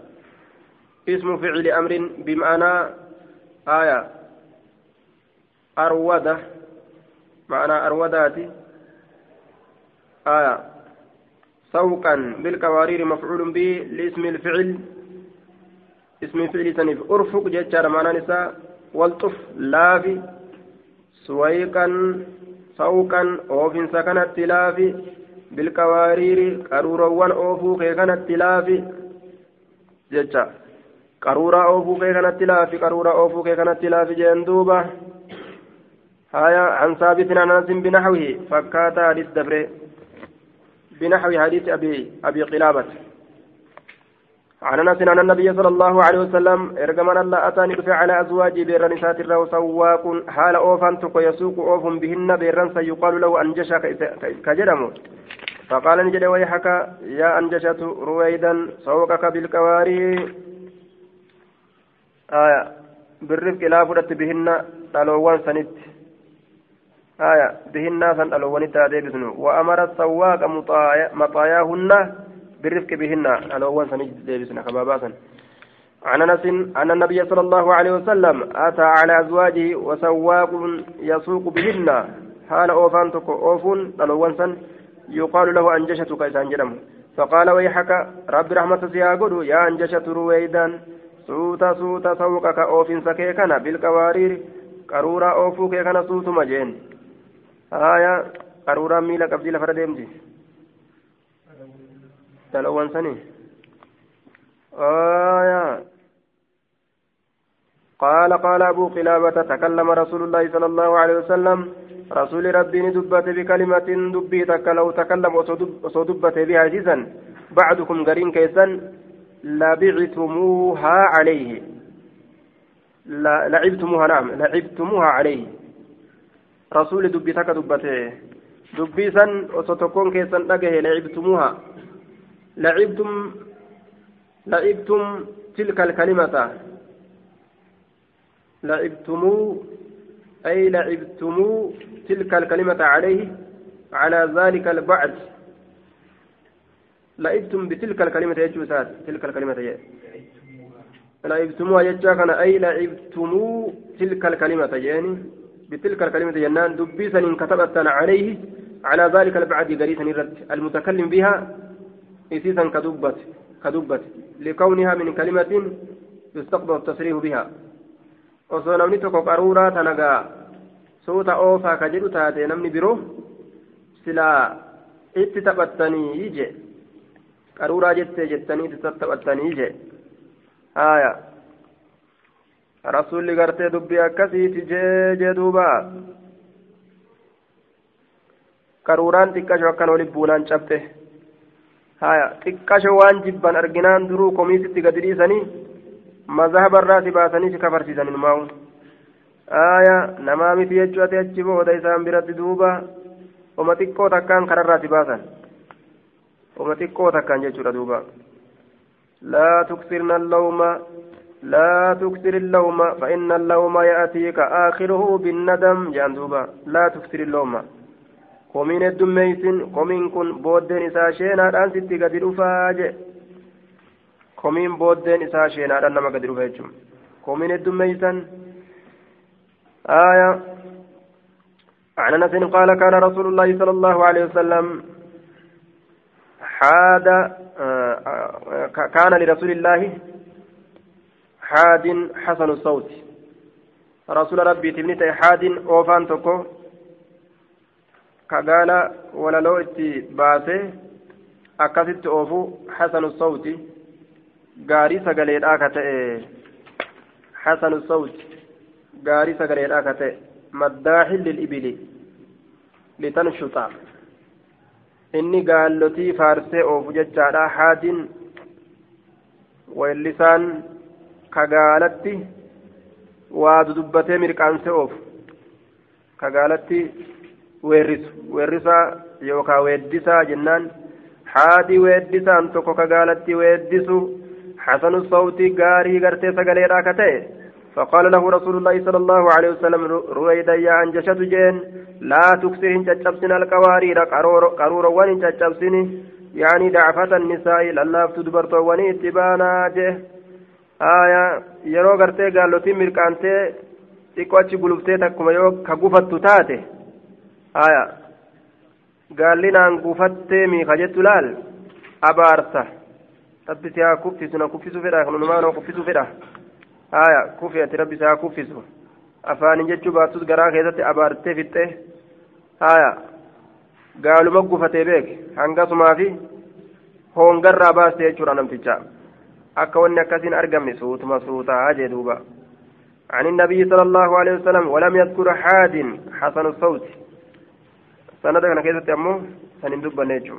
اسم فعل أمر بمعنى آية أرودة معنى أروداتي آية سوقا بالكوارير مفعول به لاسم الفعل اسم الفعل سنف ارفق جتشار معنى نساء والطف لافي سويقا سوقا اوفن سكنت لافي بالكوارير قروروان اوفو كيكنت لافي جتشا قرورا اوفو كيكنت لافي قرورا اوفو كيكنت لافي جندوبة هايا عن ثابت عن انس بنحوه فكاتا للدبره بنحو حديث أبي أبي قلابة عن أنس أن النبي صلى الله عليه وسلم إرجمنا الله أتاني دفع على أزواجي بير نسات الرو سواق حال أوفان تكو يسوق أوف بهن بيرن سيقال له أنجشا كجرم فقال نجد ويحك يا أنجشة رويدا سوقك بالكواري. آية. بالرفق لا فرت بهن تلوان سنت. آية. بهن سن ألوان التاديبسن وأمر السواق مطاياهن بالرفق بهن ألوان سن ديبسن خباباسا عن أنس أن النبي صلى الله عليه وسلم أتى على أزواجه وسواق يسوق بهن. حال أوفان تكو أوفون ألوان سن. يقال له أنجشة كيسان جرم فقال ويحك رب رحمة سياقود يا أنجشة رويدا. سوتا سوتا سوقك أوفين سكيكنا بالكوارير. قرورا أوفوك كان سوت مجين آية qaruuraan miila qabdii lafarra deemti dalawwan sanii آية. قال قال أبو قلابة تكلم رسول الله صلى الله عليه وسلم رسول ربي دبت بكلمة دبي لو تكلم وصدبت بها جزا. بعدكم قرين كيسا لبعتموها عليه. لا لعبتموها نعم لعبتموها عليه. رسول دبي تك دبته دبي سن وستكون كيسا لقه لعبتموها. لعبتم لعبتم تلك الكلمة. لعبتمو أي لعبتمو تلك الكلمة عليه على ذلك البعد. لعبتم بتلك الكلمة يا جوسات تلك الكلمة يا. لعبتموها يجاكنا أي لعبتمو تلك الكلمة يعني بتلك الكلمة ينان دبيسا كتبت عليه على ذلك البعد قريسا المتكلم بها. إسيسا كدبت كدبت لكونها من كلمة يستقبل التصريح بها osoo namni tokko qaruuraa tana gaa suuta oofaa ka jedhu taate namni biroo silaa itti taphattanii je qaruuraa jettee jettanii itti taphattanii je haya rasuulli gartee dubbii akkasiiti jee jee duuba qaruuraan xiqqasho akkan waliin buunaan cabte haya xiqqasho waan jibban arginaan duruu komiisitti gadi dhiisanii mazhaba irraa si baasanii si kafarsiisan ilmaa'u aaya namaa miti jechuu ati achi booda isaan biratti duuba oma xiqqoo takkaan kararraa si baasan oma xiqqoo takkaan jechuudha duuba laa tuksirna allawma لا تكثر اللوم فإن اللوم يأتيك آخره بالندم جان دوبا لا تكثر اللوم قومين الدميسن قومين كن بودن إسا شينا الآن ستي قد رفاجئ komiin booddeen isaa sheenaadhaan nama gadi dhufa jechuun. Komiin heddummeeysan. آية عن أنس قال كان رسول الله صلى الله عليه وسلم حاد كان لرسول الله حاد حسن الصوت رسول ربي تبنيت حاد أوفان تكو كقال ولا لو اتي باسه أكست أوفو حسن الصوت ta'e xasanu sawt gaarii sagaleedhaa ka ta'e maddaaxin lilibili litanshuxa inni gaallotii faarsee oofu jechaadha haadin weellisaan ka gaalatti waa dudubbatee mirqaansee oofu ka gaalatti weerrisu weerrisaa yookaan weeddisaa jennaan haadii weeddisaan tokko ka gaalatti weeddisu حسن الصوت قاري قرتي سقلي راكته فقال له رسول الله صلى الله عليه وسلم رويدا يا أنجشة جين لا تكسرين تجبسن القوارير قرور وان تجبسن يعني دعفة النساء لله تدبرت واني اتبانا جه آية يرو قرتي قال له تمر كانتي xiqqoo achi guluftee takkuma yoo ka haya gaallinaan gufattee miika jettu laal abaarsa rabbi si haa kuffisu na kuffisuu fedha kanumaa na kuffisuu fedha haya kufi ati rabbi si haa kuffisu afaanin jechuu baattus garaa keessatti abaartee fixxee haya gaaluma gufatee beek hangasumaa fi hoongarraa baaste jechuudha namticha akka wanni akkasiin argamne suutuma suutaa jee duuba عن النبي صلى الله عليه وسلم ولم يذكر حاد حسن الصوت سندك كيف تأمه سندب نجم